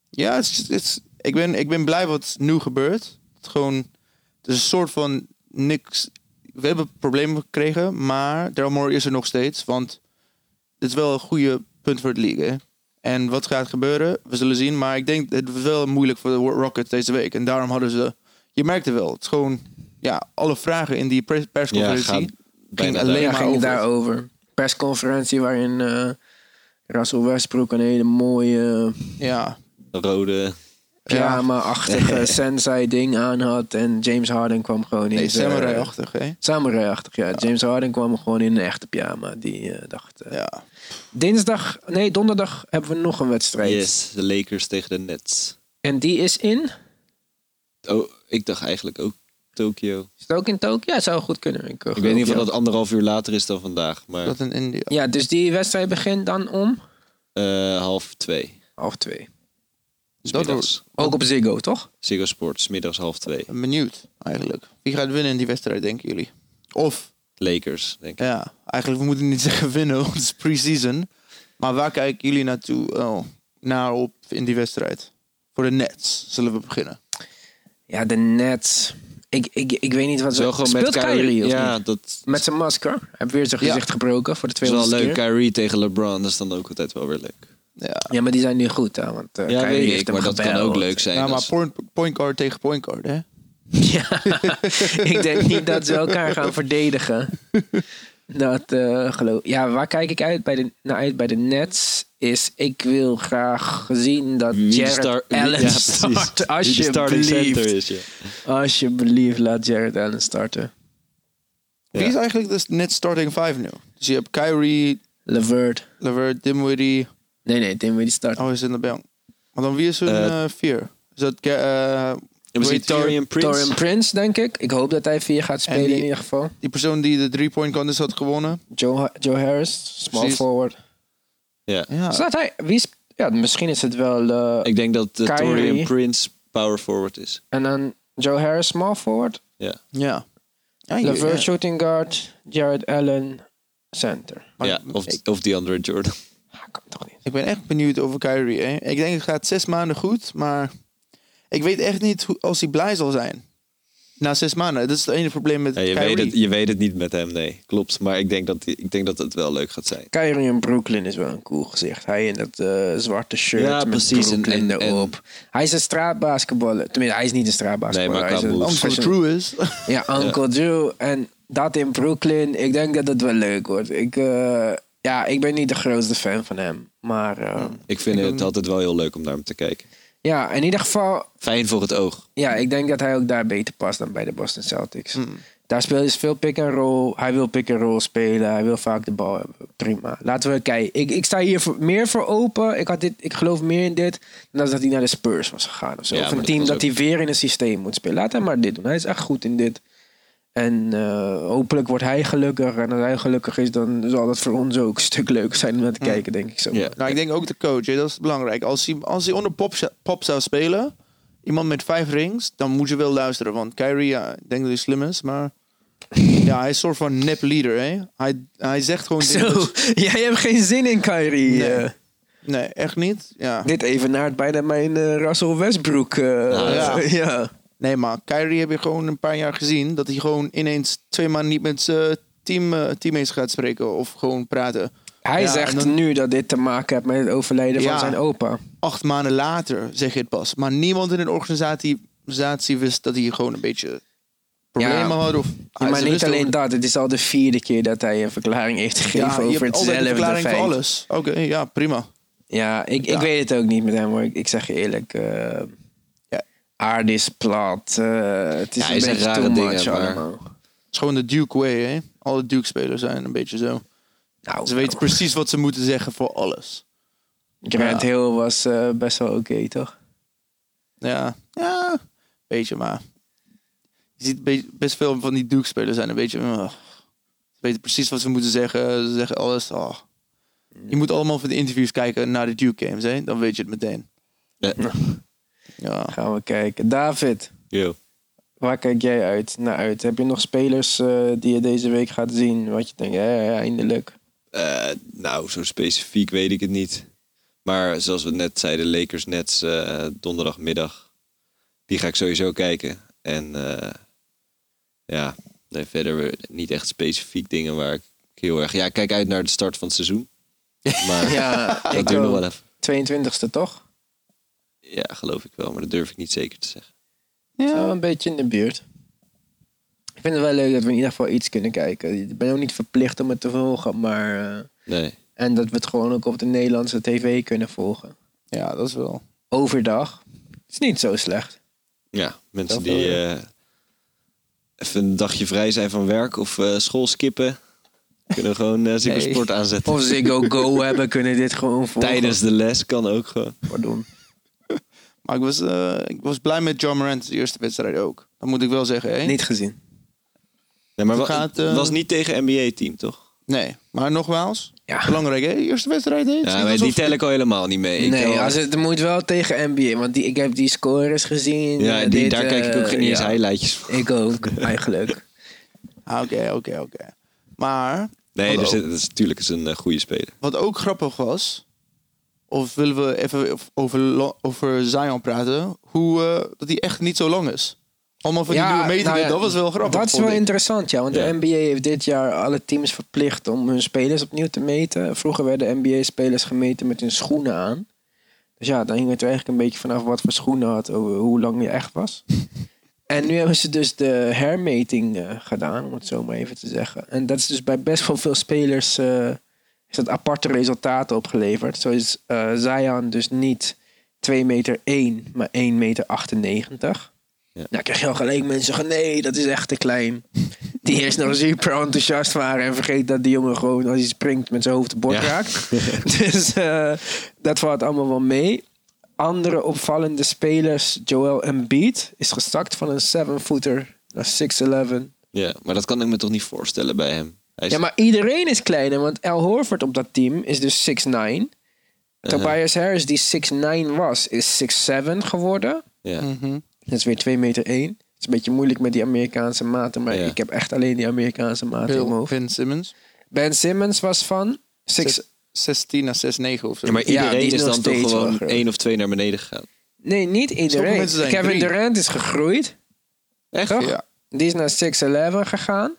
Ja, het is, het is- ik, ben, ik ben blij wat nu gebeurt. Het, gewoon, het is een soort van niks. We hebben problemen gekregen, maar Daryl Morey is er nog steeds. Want dit is wel een goede punt voor het league. Hè? En wat gaat gebeuren, we zullen zien. Maar ik denk het was wel moeilijk voor de Rockets deze week. En daarom hadden ze. Je merkte wel, het is gewoon. Ja, alle vragen in die pers- Ja, bijna alleen maar ging het over. daarover. Persconferentie waarin eh Russell Westbrook een hele mooie ja, Rode. pyjama-achtige [laughs] sensei-ding aan had. En James Harden kwam gewoon in nee, samurai-achtig. Hè? Samurai-achtig, ja. James Harden kwam gewoon in een echte pyjama. Die eh, dacht... eh, Ja. Dinsdag, nee, donderdag hebben we nog een wedstrijd. Yes, de Lakers tegen de Nets. En die is in... Oh, ik dacht eigenlijk ook Tokio. Is het ook in Tokio? Ja, zou goed kunnen. Ik, Ik weet niet of dat anderhalf uur later is dan vandaag, maar Dat in India. Ja, dus die wedstrijd begint dan om eh, half twee. half twee. Dus Dat middags. Ook op Ziggo, toch? Ziggo Sports, middags half twee. ben benieuwd, eigenlijk. Wie gaat winnen in die wedstrijd, denken jullie? Of, Lakers, denk ik. ja, eigenlijk, we moeten niet [laughs] zeggen winnen, want het is pre-season. Maar waar kijken jullie naartoe, oh, naar op in die wedstrijd? Voor de Nets zullen we beginnen. Ja, de Nets. Ik, ik, ik weet niet wat... Zo gewoon met Speelt Kyrie, of Ja, niet? dat Met zijn masker. Hij heeft weer zijn Ja. gezicht gebroken voor de is wel 200 leuk. keer. Kyrie tegen LeBron, dat is dan ook altijd wel weer leuk. Ja, Ja, maar die zijn nu goed, hè. Want uh, Ja, Kyrie weet heeft ik, hem maar dat kan ook leuk zijn. ja maar als- point, point guard tegen point guard, hè? [laughs] Ja, ik denk niet dat ze elkaar gaan verdedigen. [laughs] Dat eh, geloof Ja, waar kijk ik uit bij de, naar uit bij de Nets? Is ik wil graag zien dat Wie Jared star- Allen ja, start. Wie de starting center Alsjeblieft. is, ja. Alsjeblieft, laat Jared Allen starten. Wie is eigenlijk de net starting five nu? Dus je hebt Kyrie, Levert. Levert, Dimwitty. Nee, nee, die starten. Oh, is in de bank. Maar dan wie is hun eh, vier? Is dat we zien? Torian Prince. Torian Prince, denk ik. Ik hoop dat hij vier gaat spelen die- in ieder geval. die persoon die de three point contest had gewonnen? Joe, Joe Harris, small Precies. forward. Ja. Ja. Staat hij? Wie is, ja, misschien is het wel. eh, Ik denk dat uh, Kyrie. Torian Prince power forward is. en dan Joe Harris, small forward. Ja, Ja. ja, je- Levert, ja. shooting guard. Jared Allen, center. Maar ja of, ik, of die andere Jordan. Ah, kan toch niet. ik ben echt benieuwd over Kyrie. Hè? Ik denk het gaat zes maanden goed, maar ik weet echt niet hoe, als hij blij zal zijn. Na zes maanden. Dat is het enige probleem met Ja, je, Kyrie. weet het, je weet het niet met hem, nee. Klopt, maar ik denk dat, die- ik denk dat het wel leuk gaat zijn. Kyrie in Brooklyn is wel een cool gezicht. Hij in dat eh, zwarte shirt Ja, met precies. En- Brooklyn en- en- erop. Hij is een straatbasketballer. Tenminste, hij is niet een straatbasketballer. Nee, maar hij is een. Uncle Drew is. [laughs] Ja, Uncle Drew. En dat in Brooklyn. Ik denk dat het wel leuk wordt. Ik, eh, ja, ik ben niet de grootste fan van hem. Maar eh, Ik vind het altijd wel heel leuk om naar hem te kijken. Ja, in ieder geval, Fijn voor het oog. ja, ik denk dat hij ook daar beter past dan bij de Boston Celtics. Mm. Daar speelt veel pick and roll. Hij wil pick and roll spelen. Hij wil vaak de bal hebben. Prima. Laten we kijken. Ik, ik sta hier voor, meer voor open. Ik, had dit, ik geloof meer in dit. Dan dat hij naar de Spurs was gegaan. Of, zo. Ja, of maar een dat team dat ook- hij weer in een systeem moet spelen. Laat hem maar dit doen. Hij is echt goed in dit. En eh, hopelijk wordt hij gelukkig. En als hij gelukkig is, dan zal dat voor ons ook een stuk leuker zijn om naar te kijken, denk ik zo. Ja. Nou, ik denk ook de coach, hè, dat is belangrijk. Als hij, als hij onder pop, zou- pop zou spelen, iemand met vijf rings, dan moet je wel luisteren. Want Kyrie, ja, ik denk dat hij slim is, maar [laughs] ja, hij is een soort van nep leader. Hè? Hij, hij zegt gewoon Zo, dat- [laughs] jij hebt geen zin in Kyrie. Nee. eh. Nee, echt niet. Ja. dit evenaart bijna mijn eh, Russell Westbrook. eh, ja. [laughs] ja. Nee, maar Kyrie heb je gewoon een paar jaar gezien dat hij gewoon ineens twee maanden niet met zijn team, eh, teammates gaat spreken of gewoon praten. Hij Ja, zegt dan- nu dat dit te maken heeft met het overlijden Ja. van zijn opa. Acht maanden later zeg je het pas. Maar niemand in een organisatie, wist dat hij gewoon een beetje problemen Ja. had. Of, Ja, maar niet alleen dat. Het is al de vierde keer dat hij een verklaring heeft gegeven Ja, over hetzelfde een verklaring feit. voor alles. Oké, ja, prima. Ja, ik, ik weet het ook niet met hem hoor. Ik, ik zeg je eerlijk. eh. Aarde is plat. eh, het is Ja, een beetje rare too dingen, much maar- allemaal. Het is gewoon de Duke way, hè? Alle Duke-spelers zijn een beetje zo. Nou, Ze weten precies wat ze moeten zeggen voor alles. Grant Ja. Hill was eh, best wel oké, toch? Ja, ja, beetje, maar... Je ziet be- best veel van die Duke-spelers zijn een beetje... ugh. ze weten precies wat ze moeten zeggen. Ze zeggen alles. oh. Je moet allemaal van de interviews kijken naar de Duke-games, hè? Dan weet je het meteen. Ja. Ja. Gaan we kijken. David, Yo. waar kijk jij uit, naar uit? Heb je nog spelers eh, die je deze week gaat zien? Wat je denkt, ja, ja, eindelijk. Eh, nou, zo specifiek weet ik het niet. Maar zoals we net zeiden, Lakers Nets eh, donderdagmiddag. Die ga ik sowieso kijken. En eh, ja, nee, verder niet echt specifiek dingen waar ik heel erg... Ja, ik kijk uit naar de start van het seizoen. [laughs] Maar Ja, ik dat duurt nog wel even. 22e toch? Ja, geloof ik wel, maar dat durf ik niet zeker te zeggen. Zo een beetje in de buurt. Ik vind het wel leuk dat we in ieder geval iets kunnen kijken. Ik ben ook niet verplicht om het te volgen, maar... eh, Nee. en dat we het gewoon ook op de Nederlandse tv kunnen volgen. ja, dat is wel... Overdag. is niet zo slecht. Ja, mensen Dat die ja. eh, even een dagje vrij zijn van werk of eh, school skippen... kunnen gewoon uh, Nee. Sport aanzetten. Of Ziggo Go hebben, kunnen dit gewoon volgen. Tijdens de les kan ook gewoon. Pardon. Maar ik was, eh, ik was blij met John Morant de eerste wedstrijd ook. Dat moet ik wel zeggen, hè? Niet gezien. Nee, maar Het wa- gaat, eh, was niet tegen NBA-team, toch? Nee, maar nogmaals. Ja. Belangrijk, hè? Eerste wedstrijd, hè? Ja, alsof- die tel ik al helemaal niet mee. Ik nee, als het moet wel tegen NBA. Want die, ik heb die scores gezien. ja, eh, die, dit, daar kijk ik ook geen eens ja. highlightjes van. Ik ook, eigenlijk. [laughs] Ah, Oké, oké, oké. Maar Nee, dus het is natuurlijk is een goede speler. wat ook grappig was... Of willen we even over, over Zion praten? Hoe, eh, dat hij echt niet zo lang is. Allemaal van die nieuwe metingen, nou ja, dat was wel grappig. Dat is wel ik. interessant, ja. Want Ja. de NBA heeft dit jaar alle teams verplicht om hun spelers opnieuw te meten. Vroeger werden NBA-spelers gemeten met hun schoenen aan. Dus ja, dan hing het er eigenlijk een beetje vanaf wat voor schoenen had, hoe lang je echt was. [laughs] en nu hebben ze dus de hermeting eh, gedaan, om het zo maar even te zeggen. En dat is dus bij best wel veel spelers eh, is dat aparte resultaten opgeleverd. Zo is eh Zion dus niet 2 meter 1, maar 1 meter 98. Ja. Nou krijg je al gelijk mensen zeggen, nee, dat is echt te klein. Die eerst nog super enthousiast waren en vergeet dat die jongen gewoon als hij springt met zijn hoofd de bord Ja. raakt. [laughs] dus eh, dat valt allemaal wel mee. Andere opvallende spelers, Joel Embiid, is gestakt van een 7-footer naar 6'11. Ja, maar dat kan ik me toch niet voorstellen bij hem. Is, Ja, maar iedereen is kleiner, want Al Horford op dat team is dus 6'9. Tobias Harris, die 6'9 was, is 6'7 geworden. ja. Mhm. Dat is weer 2 meter 1. Het is een beetje moeilijk met die Amerikaanse maten, maar Ja. ik heb echt alleen die Amerikaanse maten hoofd. Ben Simmons. Ben Simmons was van 6... Zes- 16 naar 6-9 of zo. Ja, maar iedereen is dan toch gewoon groot. één of twee naar beneden gegaan. Nee, niet iedereen. Kevin drie. Durant is gegroeid, Echt? toch? Ja. Die is naar 6'11 gegaan.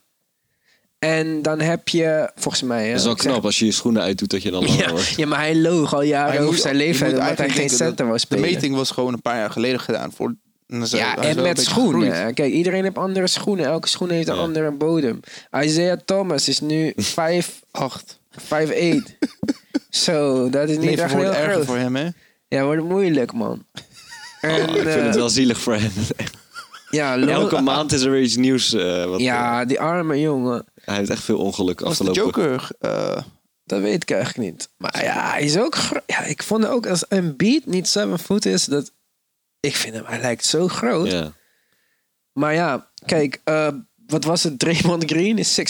En dan heb je, volgens mij... hè, Dat is wel zeg- knap als je je schoenen uitdoet dat je dan [laughs] Ja, wordt. ja, maar hij loog al jaren Hij over zijn moet omdat hij geen center wou De meting was gewoon een paar jaar geleden gedaan. Voor, Ja, en met schoenen. gegroeid. Kijk, iedereen heeft andere schoenen. Elke schoen heeft een Ja. andere bodem. Isaiah Thomas is nu 5, 8. 5'8. Zo, dat is niet Leven echt heel groot. voor hem, hè? Ja, wordt moeilijk, man. [laughs] En, Oh, ik vind eh, het wel zielig voor hem. ja, [laughs] Elke maand is er weer iets nieuws. eh, wat, Ja, eh, die arme jongen. Hij heeft echt veel ongeluk Was de afgelopen. Joker... eh, Dat weet ik eigenlijk niet. Maar ja, hij is ook... Ja, ik vond ook als een beat niet 7 voet is, dat... Ik vind hem, hij lijkt zo groot. Ja. Maar ja, kijk, eh, wat was het? Draymond Green is 6'5.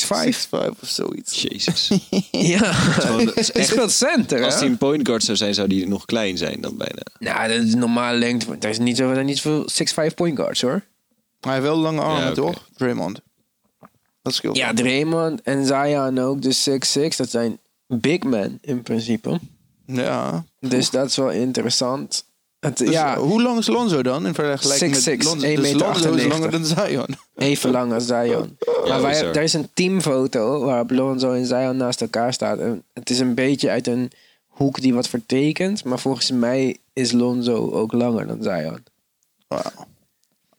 6'5 of zoiets. Jezus. [laughs] Ja, gewoon- het is hij echt- speelt center, Als hè? hij een point guard zou zijn, zou die nog klein zijn dan bijna. Nou, dat is normale lengte. Er is niet zo, er zijn niet zoveel 6'5 point guards, hoor. Hij heeft wel lange armen, Ja, toch? Draymond. Dat scheelt. Ja, Draymond en Zion ook, de 6'6. Dat zijn big men, in principe. Ja. Dus dat is wel interessant. Het, Dus, ja, hoe lang is Lonzo dan in vergelijking 6'6", met Lonzo? 1,98 Dus Lonzo is langer dan Zion. even lang als Zion. [laughs] maar wij, er is een teamfoto waarop Lonzo en Zion naast elkaar staan. En het is een beetje uit een hoek die wat vertekent. Maar volgens mij is Lonzo ook langer dan Zion.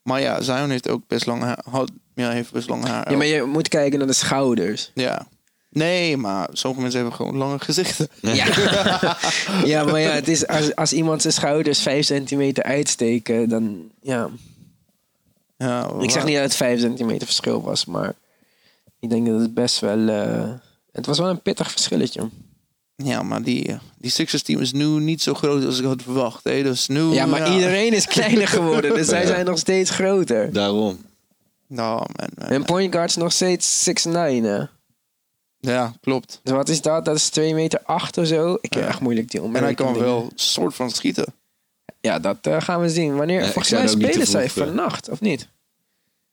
Maar ja, Zion heeft ook best lang. Had, ja, heeft best lang haar. Ja, maar je moet kijken naar de schouders. Ja. Nee, maar sommige mensen hebben gewoon lange gezichten. Ja, [laughs] [laughs] ja maar ja, het is als, als iemand zijn schouders 5 centimeter uitsteken, dan ja. Ja, Ik zeg niet dat het 5 centimeter verschil was, maar ik denk dat het best wel. eh, het was wel een pittig verschilletje. Ja, maar die, die Sixers team is nu niet zo groot als ik had verwacht. Hè? Dus nu, Ja, maar iedereen is kleiner geworden, dus [laughs] zij zijn nog steeds groter. Daarom. Nou, man, man. En point guard is nog steeds 6'9, hè? Ja, klopt. Dus wat is dat? Dat is 2 meter 8 of zo. Ik heb Ja. echt moeilijk die En hij kan wel soort van schieten. Ja, dat eh, gaan we zien. Wanneer? Ja, volgens mij spelen zij eh, vannacht, of niet?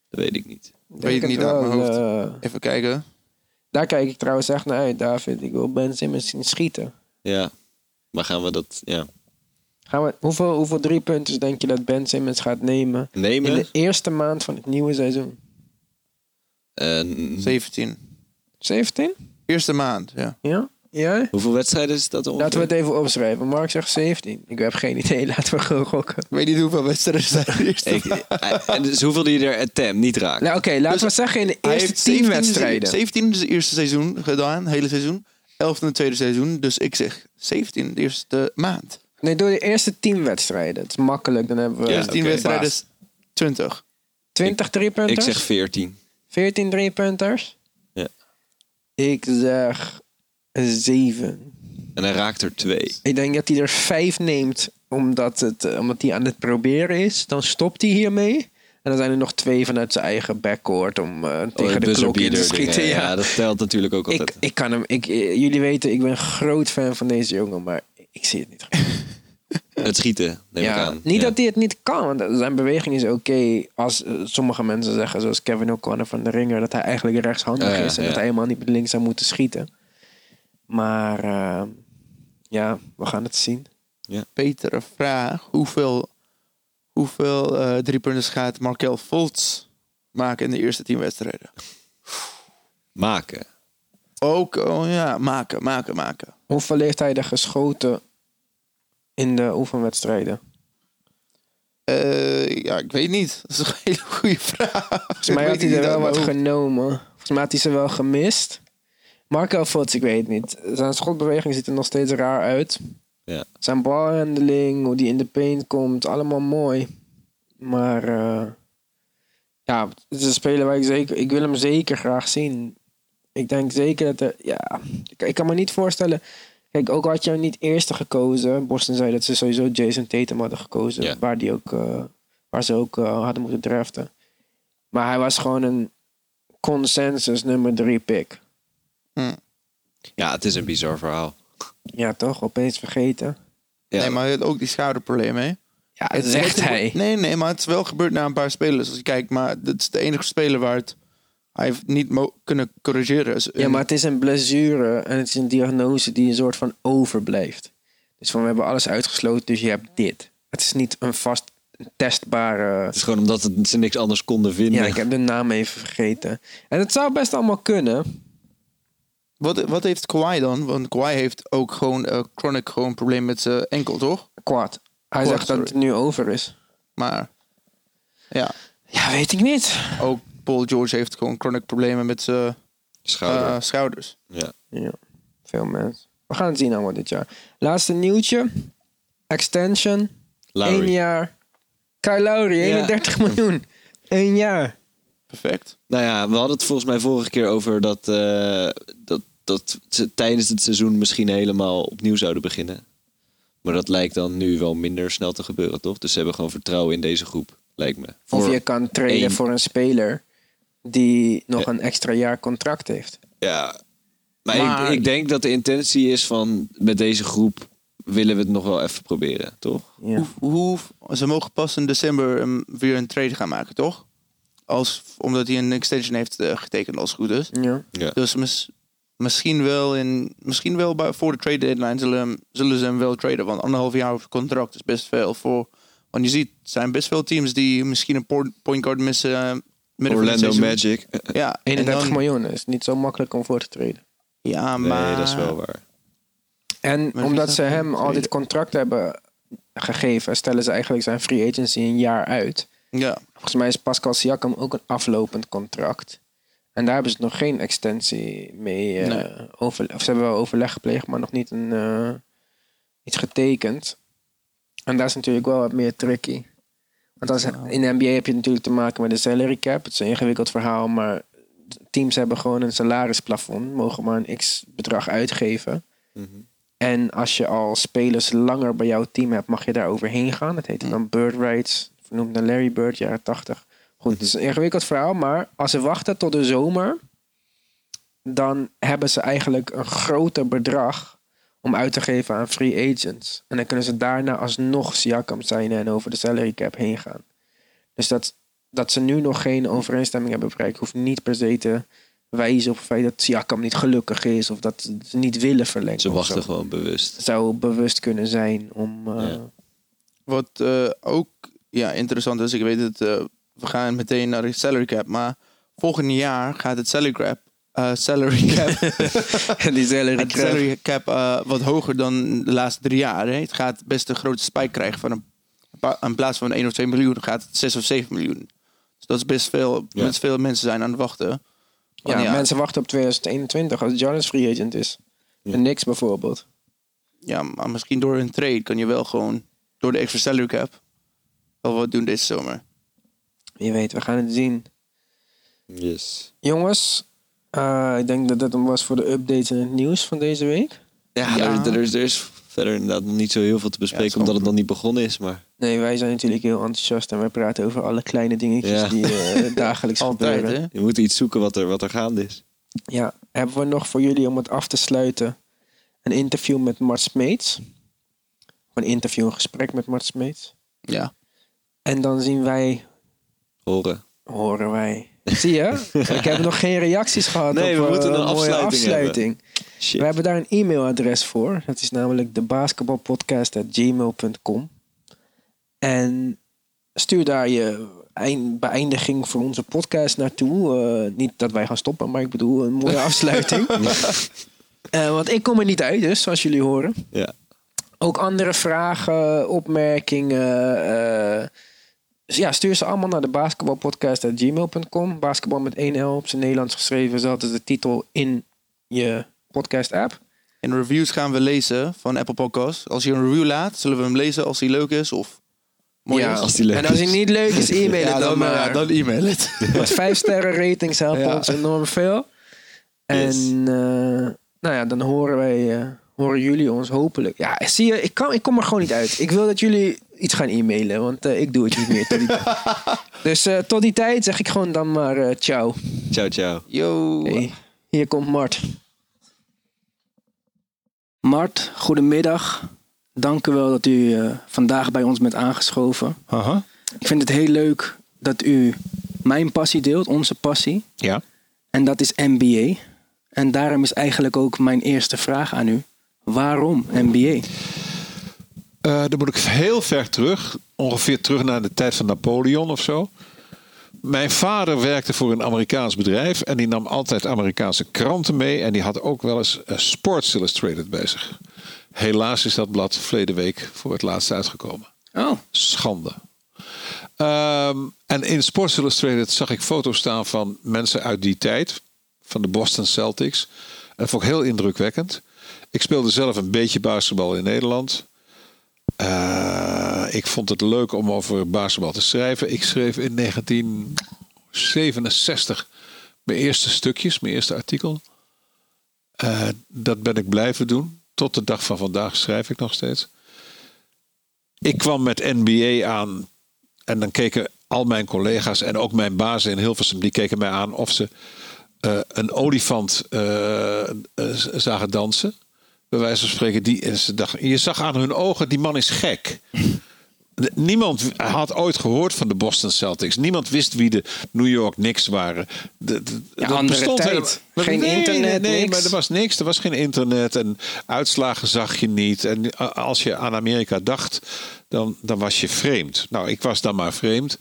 Dat weet ik niet. Weet ik niet uit mijn hoofd. eh, Even kijken. daar kijk ik trouwens echt naar uit, David. Ik wil Ben Simmons zien schieten. Ja. Maar gaan we dat ja, Gaan we, hoeveel, hoeveel drie punten denk je dat Ben Simmons gaat nemen in nemen? de eerste maand van het nieuwe seizoen? En 17. 17? Eerste maand, ja. Ja? Ja? hoeveel wedstrijden is dat ongeveer? Laten we het even opschrijven. Mark zegt 17. Ik heb geen idee. [laughs] Laten we gewoon gokken. Ik weet niet hoeveel wedstrijden zijn de eerste Ik, [laughs] en dus hoeveel die er attempt niet raakt. Nou, Oké, laten we zeggen in de eerste heeft 10 17 wedstrijden. 17 is het eerste seizoen gedaan, hele seizoen. 11 in het tweede seizoen. Dus ik zeg 17 de eerste maand. Nee, door de eerste 10 wedstrijden. Het is makkelijk. Dan hebben we Ja, 10 oké. wedstrijden is 20. 20 driepunters. ik zeg 14. 14 driepunters. Ja. Ik zeg 7. En hij raakt er twee. Ik denk dat hij er 5 neemt omdat, het, eh, omdat hij aan het proberen is. Dan stopt hij hiermee. En dan zijn er nog twee vanuit zijn eigen backcourt om eh, Oh, tegen de klok in te schieten. Ja. Ja, dat telt natuurlijk ook altijd. ik, ik kan hem. Ik, eh, jullie weten, ik ben een groot fan van deze jongen, maar ik zie het niet. [laughs] Het schieten, neem ik Ja, aan. niet Ja. dat hij het niet kan, want zijn beweging is oké. als eh, sommige mensen zeggen, zoals Kevin O'Connor van de Ringer, dat hij eigenlijk rechtshandig ja, is en ja. dat hij helemaal niet met links zou moeten schieten. Maar eh, ja, we gaan het zien. Betere vraag. Hoeveel, hoeveel eh driepunters gaat Markel Fultz maken in de eerste 10 wedstrijden? Maken. Ook, oh ja, maken, maken, maken. Hoeveel heeft hij er geschoten in de oefenwedstrijden? Eh, ja, ik weet niet. Dat is een hele goede vraag. Volgens mij had hij er wel wat genomen. Volgens mij had hij ze wel gemist. Marco Fultz, ik weet het niet. Zijn schotbeweging ziet er nog steeds raar uit. Ja. Zijn balhandeling, hoe die in de paint komt, allemaal mooi. Maar eh, ja, het is een speler waar ik zeker... Ik wil hem zeker graag zien. Ik denk zeker dat er... Ja, ik, ik kan me niet voorstellen... Kijk, ook had je hem niet eerste gekozen. Boston zei dat ze sowieso Jason Tatum hadden gekozen. Waar, die ook, eh, waar ze ook eh, hadden moeten draften. Maar hij was gewoon een consensus nummer drie pick. Ja, het is een bizar verhaal. Ja, toch? Opeens vergeten. Ja. Nee, maar hij had ook die schouderprobleem, hè? Ja, Het- zegt hij. Nee, nee, maar het is wel gebeurd na een paar spelers. Als je kijkt, maar dit is de enige speler waar het... Hij heeft niet mo- kunnen corrigeren. Dus Ja, maar het is een blessure en het is een diagnose die een soort van overblijft. Dus van we hebben alles uitgesloten, dus je hebt dit. Het is niet een vast testbare. Het is gewoon omdat het, ze niks anders konden vinden. Ja, ik heb de naam even vergeten. En het zou best allemaal kunnen. Wat, wat heeft Kawhi dan? Want Kawhi heeft ook gewoon eh chronic gewoon een probleem met zijn enkel, toch? Kwaad. Hij zegt dat het nu over is. Maar ja, Ja, weet ik niet. ook Paul George heeft gewoon chronic problemen met zijn Schouder. eh, schouders. ja. Ja. Veel mensen. We gaan het zien allemaal dit jaar. Laatste nieuwtje. Extension. Lowry. Eén jaar. Kyle Lowry, 31 miljoen. Eén jaar. Perfect. Nou ja, we hadden het volgens mij vorige keer over dat, eh, dat, dat ze tijdens het seizoen misschien helemaal opnieuw zouden beginnen. Maar dat lijkt dan nu wel minder snel te gebeuren, toch? Dus ze hebben gewoon vertrouwen in deze groep, lijkt me. Of Voor- je kan traden één. voor een speler die nog een extra jaar contract heeft. Ja, maar, Maar- Ik, ik denk dat de intentie is van met deze groep willen we het nog wel even proberen, toch? Ja. Hoe, hoe, ze mogen pas in december um, weer een trade gaan maken, toch? Als, omdat hij een extension heeft eh, getekend als het goed is. Ja. Ja. Dus mis- misschien wel, in, misschien wel bij, voor de trade deadline zullen, zullen ze hem wel traden. Want anderhalf jaar contract is best veel. Voor, want je ziet, er zijn best veel teams die misschien een po- point guard missen. Orlando. Magic. Ja, en 31 dan- miljoen is niet zo makkelijk om voor te treden. Ja, Nee, maar... dat is wel waar. En Maar omdat ze hem al dit contract hebben gegeven, stellen ze eigenlijk zijn free agency een jaar uit. Ja, Volgens mij is Pascal Siakam ook een aflopend contract. En daar hebben ze nog geen extensie mee eh, Nee. over. Of ze hebben wel overleg gepleegd, maar nog niet een, eh, iets getekend. En dat is natuurlijk wel wat meer tricky. Want als, in de NBA heb je natuurlijk te maken met de salary cap. Het is een ingewikkeld verhaal, maar teams hebben gewoon een salarisplafond. Mogen maar een x bedrag uitgeven. Mhm. En als je al spelers langer bij jouw team hebt, mag je daar overheen gaan. Dat heet dan Bird Rights. Vernoemd naar Larry Bird, jaren 80. Goed, het is een ingewikkeld verhaal, maar als ze wachten tot de zomer, dan hebben ze eigenlijk een groter bedrag om uit te geven aan free agents. En dan kunnen ze daarna alsnog Siakam zijn en over de salary cap heen gaan. Dus dat, dat ze nu nog geen overeenstemming hebben bereikt, hoeft niet per se te wijzen op het feit dat Siakam niet gelukkig is of dat ze niet willen verlengen. Ze wachten gewoon bewust. zou bewust kunnen zijn om. eh, Ja. wat eh, ook ja, interessant is, ik weet het, eh, we gaan meteen naar de salary cap, maar volgend jaar gaat het salary cap, eh, salary cap, [laughs] die salary cap. salary cap eh, wat hoger dan de laatste drie jaar. Hè. Het gaat best een grote spike krijgen van een, in plaats van 1 of 2 miljoen gaat het 6 of 7 miljoen. Dus dat is best veel, Ja. best veel mensen zijn aan het wachten. Ja, mensen wachten op 2021 als Giannis free agent is. Ja. En niks bijvoorbeeld. Ja, maar misschien door een trade kan je wel gewoon door de extra salary cap wel wat doen deze zomer. Wie weet, we gaan het zien. Yes. Jongens, eh, ik denk dat dat hem was voor de updates en het nieuws van deze week. Ja, Ja. Er, er, is, er is verder inderdaad nog niet zo heel veel te bespreken, omdat het nog niet begonnen is. Maar Nee, wij zijn natuurlijk heel enthousiast en wij praten over alle kleine dingetjes Ja. die eh, [laughs] dagelijks Altijd, gebeuren. hè? je moet iets zoeken wat er, wat er gaande is. Ja, hebben we nog voor jullie om het af te sluiten een interview met Mart Smeets. Of een interview, een gesprek met Mart Smeets. Ja. En dan zien wij Horen. horen wij. Zie je? Ik heb nog geen reacties gehad Nee, op we moeten eh, een mooie afsluiting afsluiting. Shit. We hebben daar een e-mailadres voor. Dat is namelijk de basketbalpodcast.gmail.com. En stuur daar je beëindiging voor onze podcast naartoe. Eh, niet dat wij gaan stoppen, maar ik bedoel een mooie [laughs] afsluiting. Eh, want ik kom er niet uit, dus zoals jullie horen. Ja. Ook andere vragen, opmerkingen. eh, dus ja, stuur ze allemaal naar de basketbalpodcast.gmail.com. Basketbal met 1 L op zijn Nederlands geschreven. Is altijd de titel in je podcast app. En reviews gaan we lezen van Apple Podcasts. Als je een review laat, zullen we hem lezen als hij leuk is of mooi ja, is. als die leuk en als hij niet leuk is, e-mail [laughs] Ja, het dan, dan, maar. ja, dan e-mail het. [laughs] Want vijf sterren ratings helpen Ja. ons enorm veel. En Yes. eh, nou ja, dan horen wij, eh, horen jullie ons hopelijk. Ja, zie je, ik, kan, ik kom er gewoon niet uit. Ik wil dat jullie iets gaan e-mailen, want eh, ik doe het niet meer tot die tijd. [laughs] Dus eh, tot die tijd zeg ik gewoon dan maar eh, ciao. Ciao, ciao. Yo. Hey, hier komt Mart. Mart, goedemiddag. Dank u wel dat u vandaag bij ons bent aangeschoven. Aha. Ik vind het heel leuk dat u mijn passie deelt, onze passie. Ja. En dat is NBA. En daarom is eigenlijk ook mijn eerste vraag aan u. Waarom NBA? Eh, dan moet ik heel ver terug. Ongeveer terug naar de tijd van Napoleon of zo. Mijn vader werkte voor een Amerikaans bedrijf. En die nam altijd Amerikaanse kranten mee. En die had ook wel eens eh, Sports Illustrated bij zich. Helaas is dat blad verleden week voor het laatst uitgekomen. Oh, Schande. Ehm, en in Sports Illustrated zag ik foto's staan van mensen uit die tijd. Van de Boston Celtics. En dat vond ik heel indrukwekkend. Ik speelde zelf een beetje basketbal in Nederland. Eh, ik vond het leuk om over basketbal te schrijven. Ik schreef in 1967 mijn eerste stukjes, mijn eerste artikel. Eh, dat ben ik blijven doen. Tot de dag van vandaag schrijf ik nog steeds. Ik kwam met NBA aan en dan keken al mijn collega's en ook mijn bazen in Hilversum, die keken mij aan of ze eh, een olifant zagen dansen. Bij wijze van spreken, die, en ze dachten, je zag aan hun ogen, die man is gek. Niemand had ooit gehoord van de Boston Celtics. Niemand wist wie de New York Knicks waren. De, de- Ja, dat bestond tijd. helemaal- Geen nee, internet, Nee, niks. maar er was niks. Er was geen internet en uitslagen zag je niet. En als je aan Amerika dacht, dan, dan was je vreemd. Nou, ik was dan maar vreemd.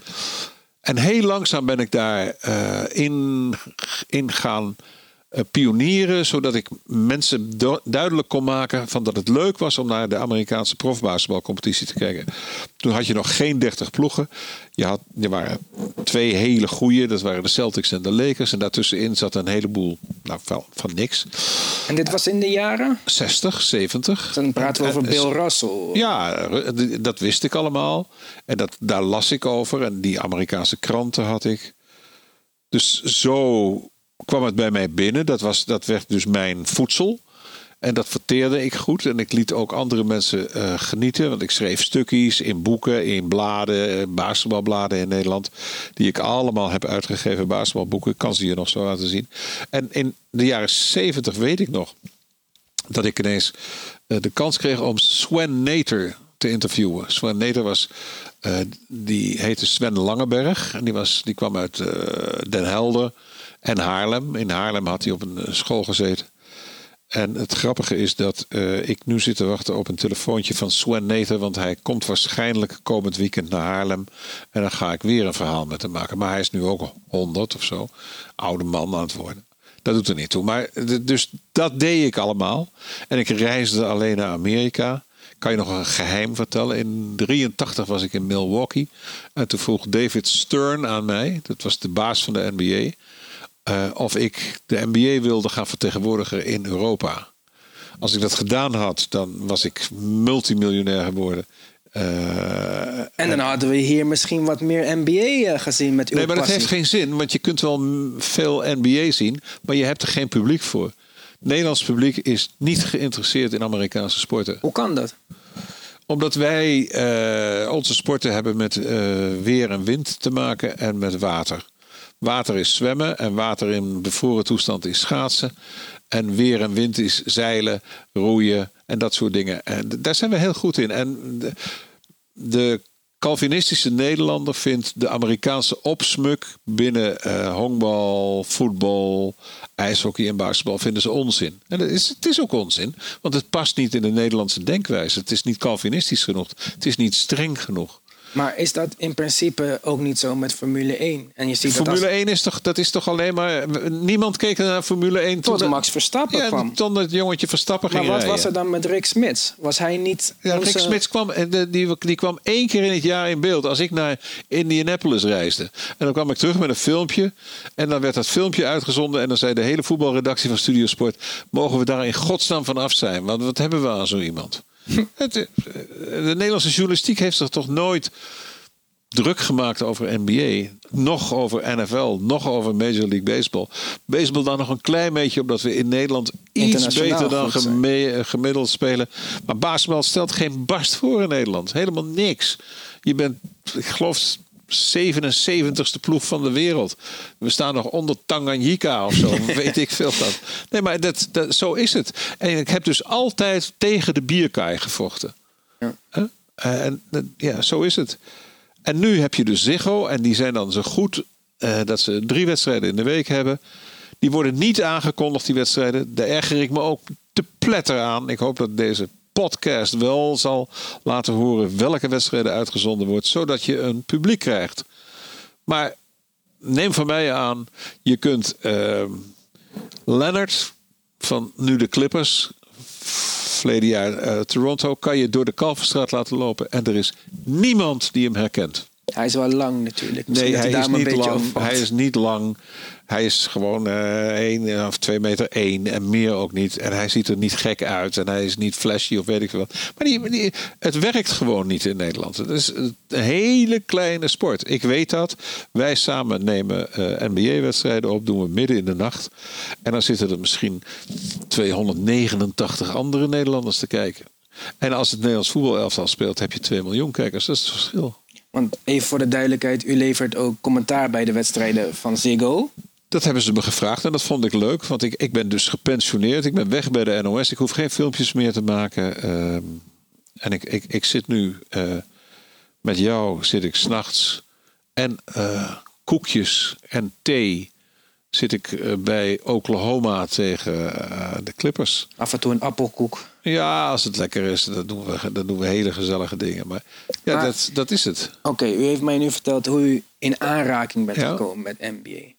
En heel langzaam ben ik daar eh, in, in gaan pionieren, zodat ik mensen du- duidelijk kon maken van dat het leuk was om naar de Amerikaanse profbasketbalcompetitie te kijken. Toen had je nog geen 30 ploegen. Je had, er waren twee hele goede, dat waren de Celtics en de Lakers. En daartussenin zat een heleboel nou, van, van niks. En dit was in de jaren? 60, 70. Dan praten we over En- Bill Russell. ja, dat wist ik allemaal. En dat, daar las ik over. En die Amerikaanse kranten had ik. Dus zo kwam het bij mij binnen. Dat, was, dat werd dus mijn voedsel. En dat verteerde ik goed. En ik liet ook andere mensen eh, genieten. Want ik schreef stukjes in boeken, in bladen, eh, basketbalbladen in Nederland. Die ik allemaal heb uitgegeven, basketbalboeken. Ik kan ze hier nog zo laten zien. En in de jaren zeventig weet ik nog dat ik ineens eh, de kans kreeg om Sven Nater te interviewen. Sven Nater was, die heette Sven Langeberg. En die, was, die kwam uit Den Helder en Haarlem. In Haarlem had hij op een eh, school gezeten. En het grappige is dat eh, ik nu zit te wachten op een telefoontje van Sven Nater. Want hij komt waarschijnlijk komend weekend naar Haarlem. En dan ga ik weer een verhaal met hem maken. Maar hij is nu ook 100 of zo. Oude man aan het worden. Dat doet er niet toe. Maar d- dus dat deed ik allemaal. En ik reisde alleen naar Amerika. Kan je nog een geheim vertellen? In 83 was ik in Milwaukee. En toen vroeg David Stern aan mij. Dat was de baas van de NBA. Eh, of ik de NBA wilde gaan vertegenwoordigen in Europa. Als ik dat gedaan had, dan was ik multimiljonair geworden. Eh, En dan hadden we hier misschien wat meer NBA eh, gezien met uw Nee, maar dat heeft geen zin, want je kunt wel veel NBA zien, maar je hebt er geen publiek voor. Nederlands publiek is niet geïnteresseerd in Amerikaanse sporten. Hoe kan dat? Omdat wij onze sporten hebben met weer en wind te maken en met water. Water is zwemmen en water in bevroren toestand is schaatsen. En weer en wind is zeilen, roeien en dat soort dingen. En daar zijn we heel goed in. En de, Calvinistische Nederlander vindt de Amerikaanse opsmuk binnen eh honkbal, voetbal, ijshockey en basketbal vinden ze onzin. En dat is, het is ook onzin, want het past niet in de Nederlandse denkwijze. Het is niet Calvinistisch genoeg. Het is niet streng genoeg. Maar is dat in principe ook niet zo met Formule 1? En je ziet dat Formule als, 1 is toch, dat is toch alleen maar. Niemand keek naar Formule 1 tot toen Max Verstappen ja, kwam. Toen dat jongetje Verstappen Maar ging wat rijden. was er dan met Rick Smits? Was hij niet Ja, Rick Smits kwam, die, die kwam één keer in het jaar in beeld. Als ik naar Indianapolis reisde. En dan kwam ik terug met een filmpje. En dan werd dat filmpje uitgezonden. En dan zei de hele voetbalredactie van Studiosport... mogen we daar in godsnaam van af zijn? Want wat hebben we aan zo iemand? [laughs] Het, eh, de Nederlandse journalistiek heeft zich toch nooit druk gemaakt over NBA. Nog over NFL. Nog over Major League Baseball. Baseball dan nog een klein beetje... omdat we in Nederland iets beter dan geme- eh, gemiddeld spelen. Maar basketbal stelt geen barst voor in Nederland. Helemaal niks. Je bent, ik geloof, 77ste ploeg van de wereld. We staan nog onder Tanganyika of zo. [laughs] weet ik veel dat. Nee, maar dat, dat, zo is het. En ik heb dus altijd tegen de bierkaai gevochten. Ja. Huh? Eh, En ja, zo is het. En nu heb je dus Ziggo. En die zijn dan zo goed eh, dat ze drie wedstrijden in de week hebben. Die worden niet aangekondigd, die wedstrijden. Daar erger ik me ook te pletter aan. Ik hoop dat deze podcast wel zal laten horen welke wedstrijden uitgezonden wordt. Zodat je een publiek krijgt. Maar neem van mij aan, je kunt eh, Leonard van nu de Clippers, verleden jaar eh, Toronto, kan je door de Kalverstraat laten lopen. En er is niemand die hem herkent. Hij is wel lang natuurlijk. Misschien Nee, hij is, niet lang, hij is niet lang. Hij is gewoon eh 1 of 2 meter 1 en meer ook niet. En hij ziet er niet gek uit. En hij is niet flashy of weet ik wat. Maar die, die- het werkt gewoon niet in Nederland. Het is een hele kleine sport. Ik weet dat. Wij samen nemen eh, NBA-wedstrijden op. Doen we midden in de nacht. En dan zitten er misschien 289 andere Nederlanders te kijken. En als het Nederlands voetbalelftal speelt, heb je 2 miljoen kijkers. Dat is het verschil. Want even voor de duidelijkheid, u levert ook commentaar bij de wedstrijden van Ziggo. Dat hebben ze me gevraagd en dat vond ik leuk. Want ik, ik ben dus gepensioneerd. Ik ben weg bij de NOS. Ik hoef geen filmpjes meer te maken. Ehm, en ik, ik, ik zit nu eh, met jou, zit ik s'nachts. En eh, koekjes en thee zit ik eh, bij Oklahoma tegen de Clippers. Af en toe een appelkoek. Ja, als het lekker is, dan doen we, dan doen we hele gezellige dingen. Maar ja, Maar- dat, dat is het. Oké, u heeft mij nu verteld hoe u in aanraking bent Ja. gekomen met NBA.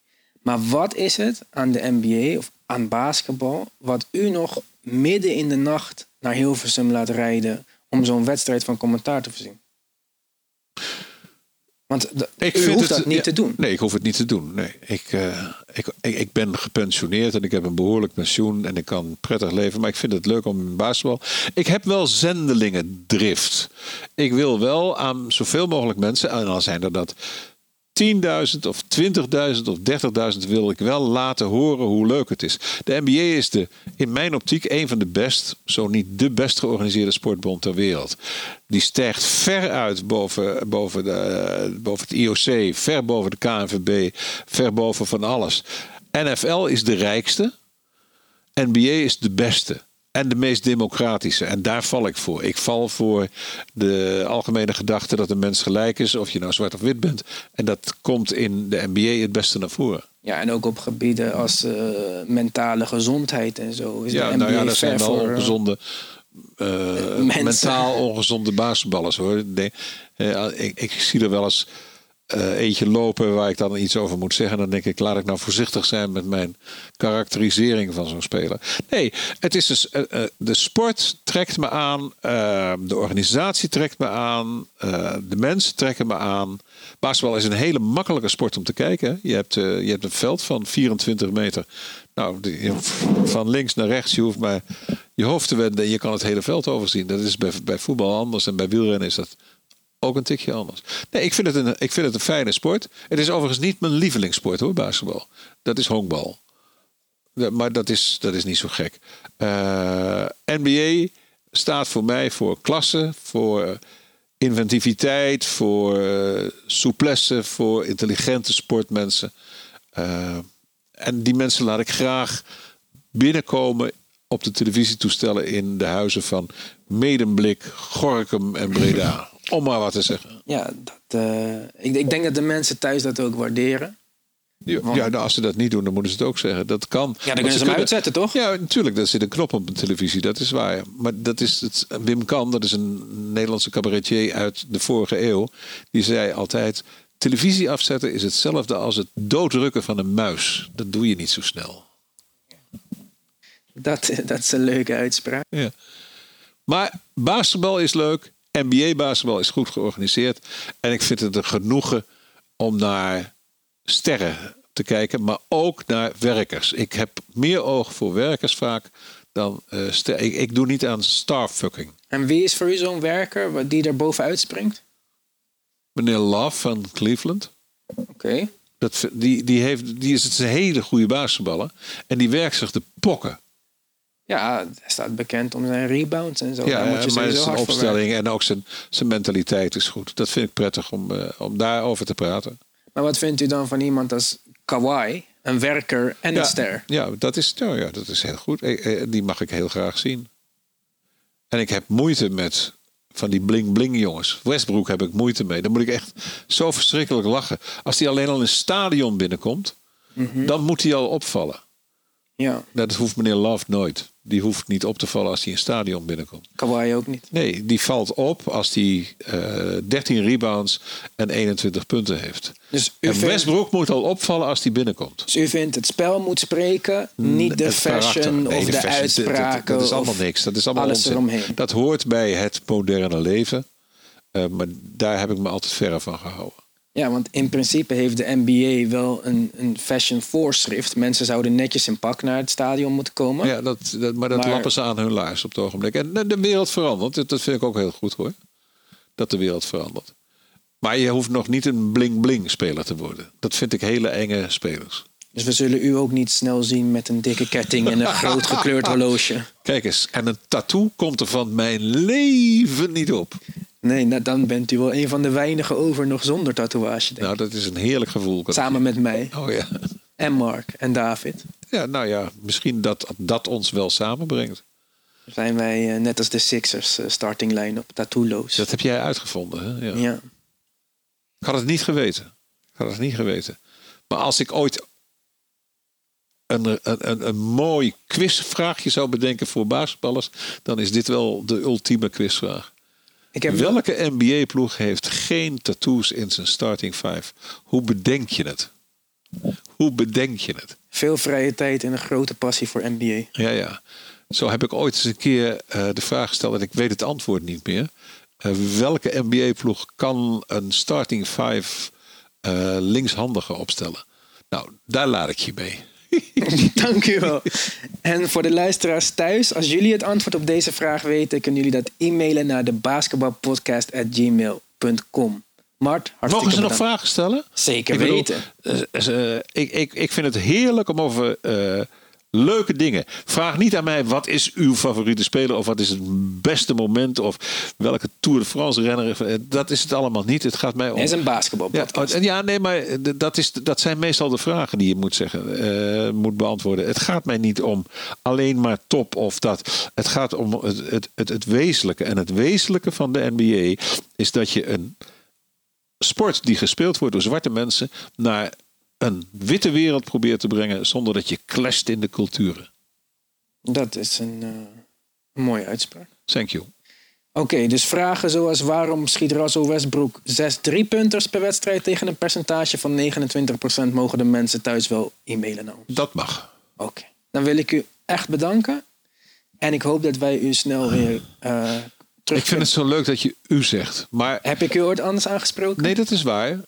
Maar wat is het aan de NBA of aan basketbal wat u nog midden in de nacht naar Hilversum laat rijden om zo'n wedstrijd van commentaar te voorzien? Want d- u hoeft dat niet ja, te doen. Nee, ik hoef het niet te doen. Nee, ik, eh, ik, ik, ik ben gepensioneerd en ik heb een behoorlijk pensioen en ik kan prettig leven. Maar ik vind het leuk om in basketbal. Ik heb wel zendelingen drift. Ik wil wel aan zoveel mogelijk mensen, en dan zijn er dat 10.000 of 20.000 of 30.000 wil ik wel laten horen hoe leuk het is. De NBA is de, in mijn optiek een van de best, zo niet de best georganiseerde sportbond ter wereld. Die stijgt ver uit boven, boven, de, boven het IOC, ver boven de KNVB, ver boven van alles. NFL is de rijkste. NBA is de beste. En de meest democratische. En daar val ik voor. Ik val voor de algemene gedachte dat een mens gelijk is. Of je nou zwart of wit bent. En dat komt in de NBA het beste naar voren. Ja, en ook op gebieden als eh, mentale gezondheid en zo. Is Ja, de nou ja, dat zijn wel eh, ongezonde. eh, mentaal ongezonde basketballers hoor. Nee, ik, ik zie er wel eens eh, eentje lopen waar ik dan iets over moet zeggen. Dan denk ik, laat ik nou voorzichtig zijn met mijn karakterisering van zo'n speler. Nee, het is dus, eh, eh, de sport trekt me aan, eh, de organisatie trekt me aan, de mensen trekken me aan. Basketbal is een hele makkelijke sport om te kijken. Je hebt, je hebt een veld van 24 meter. Nou, die- van links naar rechts, je hoeft maar je hoofd te wenden en je kan het hele veld overzien. Dat is bij, bij voetbal anders en bij wielrennen is dat ook een tikje anders. Nee, ik vind, het een, ik vind het een fijne sport. Het is overigens niet mijn lievelingssport hoor, basketbal. Dat is honkbal. Maar dat is, dat is niet zo gek. Eh, NBA staat voor mij voor klasse, voor inventiviteit, voor eh, souplesse, voor intelligente sportmensen. Eh, en die mensen laat ik graag binnenkomen op de televisietoestellen in de huizen van Medemblik, Gorkum en Breda. Om maar wat te zeggen. Ja, dat, eh, ik, ik denk dat de mensen thuis dat ook waarderen. Ja, ja, nou, als ze dat niet doen, dan moeten ze het ook zeggen. Dat kan. Ja, dan kunnen ze hem uitzetten, toch? Ja, natuurlijk. Er zit een knop op de televisie, dat is waar. Maar dat is het, Wim Kan, dat is een Nederlandse cabaretier uit de vorige eeuw. Die zei altijd, televisie afzetten is hetzelfde als het doodrukken van een muis. Dat doe je niet zo snel. Dat, [laughs] dat is een leuke uitspraak. Ja. Maar basketbal is leuk. NBA-basketbal is goed georganiseerd. En ik vind het een genoegen om naar sterren te kijken, maar ook naar werkers. Ik heb meer oog voor werkers vaak dan ster. Ik, ik doe niet aan starfucking. En wie is voor u zo'n werker die er bovenuit springt? Meneer Love van Cleveland. Oké. Dat, die, die, heeft, die is een hele goede basketballer. En die werkt zich de pokken. Ja, hij staat bekend om zijn rebounds en zo. Ja, Daar moet je maar zijn opstelling en ook zijn, zijn mentaliteit is goed. Dat vind ik prettig om, eh, om daarover te praten. Maar wat vindt u dan van iemand als Kawhi? Een werker en ja, een ster. Ja, dat is, nou ja, dat is heel goed. Eh, eh, Die mag ik heel graag zien. En ik heb moeite met van die bling-bling jongens. Westbrook heb ik moeite mee. Dan moet ik echt zo verschrikkelijk lachen. Als hij alleen al in een stadion binnenkomt, Mhm. dan moet hij al opvallen. Ja, Nou, Dat hoeft meneer Love nooit. Die hoeft niet op te vallen als hij in een stadion binnenkomt. Kawhi ook niet. Nee, die valt op als hij eh 13 rebounds en 21 punten heeft. Dus En vindt, Westbrook moet al opvallen als hij binnenkomt. dus u vindt het spel moet spreken, niet de Het fashion Nee, of de, fashion, uitspraken. Dat, dat is allemaal niks. Dat is allemaal alles onzin. eromheen. Dat hoort bij het moderne leven. Eh, maar daar heb ik me altijd verre van gehouden. Ja, want in principe heeft de NBA wel een, een fashion voorschrift. Mensen zouden netjes in pak naar het stadion moeten komen. Ja, dat, dat, maar dat Maar- lappen ze aan hun laars op het ogenblik. En de- wereld verandert. Dat- Dat vind ik ook heel goed hoor. Dat de wereld verandert. Maar je hoeft nog niet een bling-bling speler te worden. Dat vind ik hele enge spelers. Dus we zullen u ook niet snel zien met een dikke ketting en een [laughs] groot gekleurd horloge. Kijk eens, en een tattoo komt er van mijn leven niet op. Nee, nou, dan bent u wel een van de weinigen over nog zonder tatoeage, denk. Nou, dat is een heerlijk gevoel. Samen met mij Oh ja. en Mark en David. Ja, nou ja, misschien dat dat ons wel samenbrengt. Zijn wij eh, net als de Sixers eh, starting line-up, tattooloos. Dat heb jij uitgevonden, hè? Ja. Ja. Ik had het niet geweten. Ik had het niet geweten. Maar als ik ooit een, een, een, een mooi quizvraagje zou bedenken voor basketballers, dan is dit wel de ultieme quizvraag. Ik heb Welke NBA-ploeg heeft geen tattoos in zijn starting five? Hoe bedenk je het? Hoe bedenk je het? veel vrije tijd en een grote passie voor NBA. Ja, ja. Zo heb ik ooit eens een keer eh, de vraag gesteld, en ik weet het antwoord niet meer. Eh, welke NBA-ploeg kan een starting five eh, linkshandige opstellen? Nou, daar laat ik je mee. [laughs] Dank u wel. En voor de luisteraars thuis, als jullie het antwoord op deze vraag weten, kunnen jullie dat e-mailen naar de basketbalpodcast.gmail.com. Mart, hartstikke Mogen ze nog vragen stellen? Zeker Ik bedoel, weten. eh, eh, ik, ik, ik vind het heerlijk om over eh, leuke dingen. Vraag niet aan mij wat is uw favoriete speler of wat is het beste moment of welke Tour de France renner. Dat is het allemaal niet. Het gaat mij om. Het is een Ja, basketbalpodcast. oh, ja, nee, maar dat, is, dat zijn meestal de vragen die je moet, zeggen, eh, moet beantwoorden. Het gaat mij niet om alleen maar top of dat. Het gaat om het, het, het, het wezenlijke. En het wezenlijke van de NBA is dat je een sport die gespeeld wordt door zwarte mensen naar een witte wereld probeert te brengen zonder dat je clasht in de culturen. Dat is een eh, mooie uitspraak. Thank you. Oké, dus vragen zoals waarom schiet Russell Westbrook 6 3-punters per wedstrijd tegen een percentage van 29% mogen de mensen thuis wel e-mailen naar ons. Dat mag. Oké, dan wil ik u echt bedanken. En ik hoop dat wij u snel weer eh terug Ik vind het zo leuk dat je u zegt. Maar Heb ik u ooit anders aangesproken? Nee, dat is waar.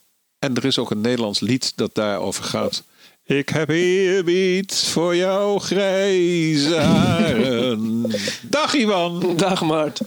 En er is ook een Nederlands lied dat daarover gaat. Ik heb eerbied voor jouw grijze haren. Dag Ivan. Dag Mart.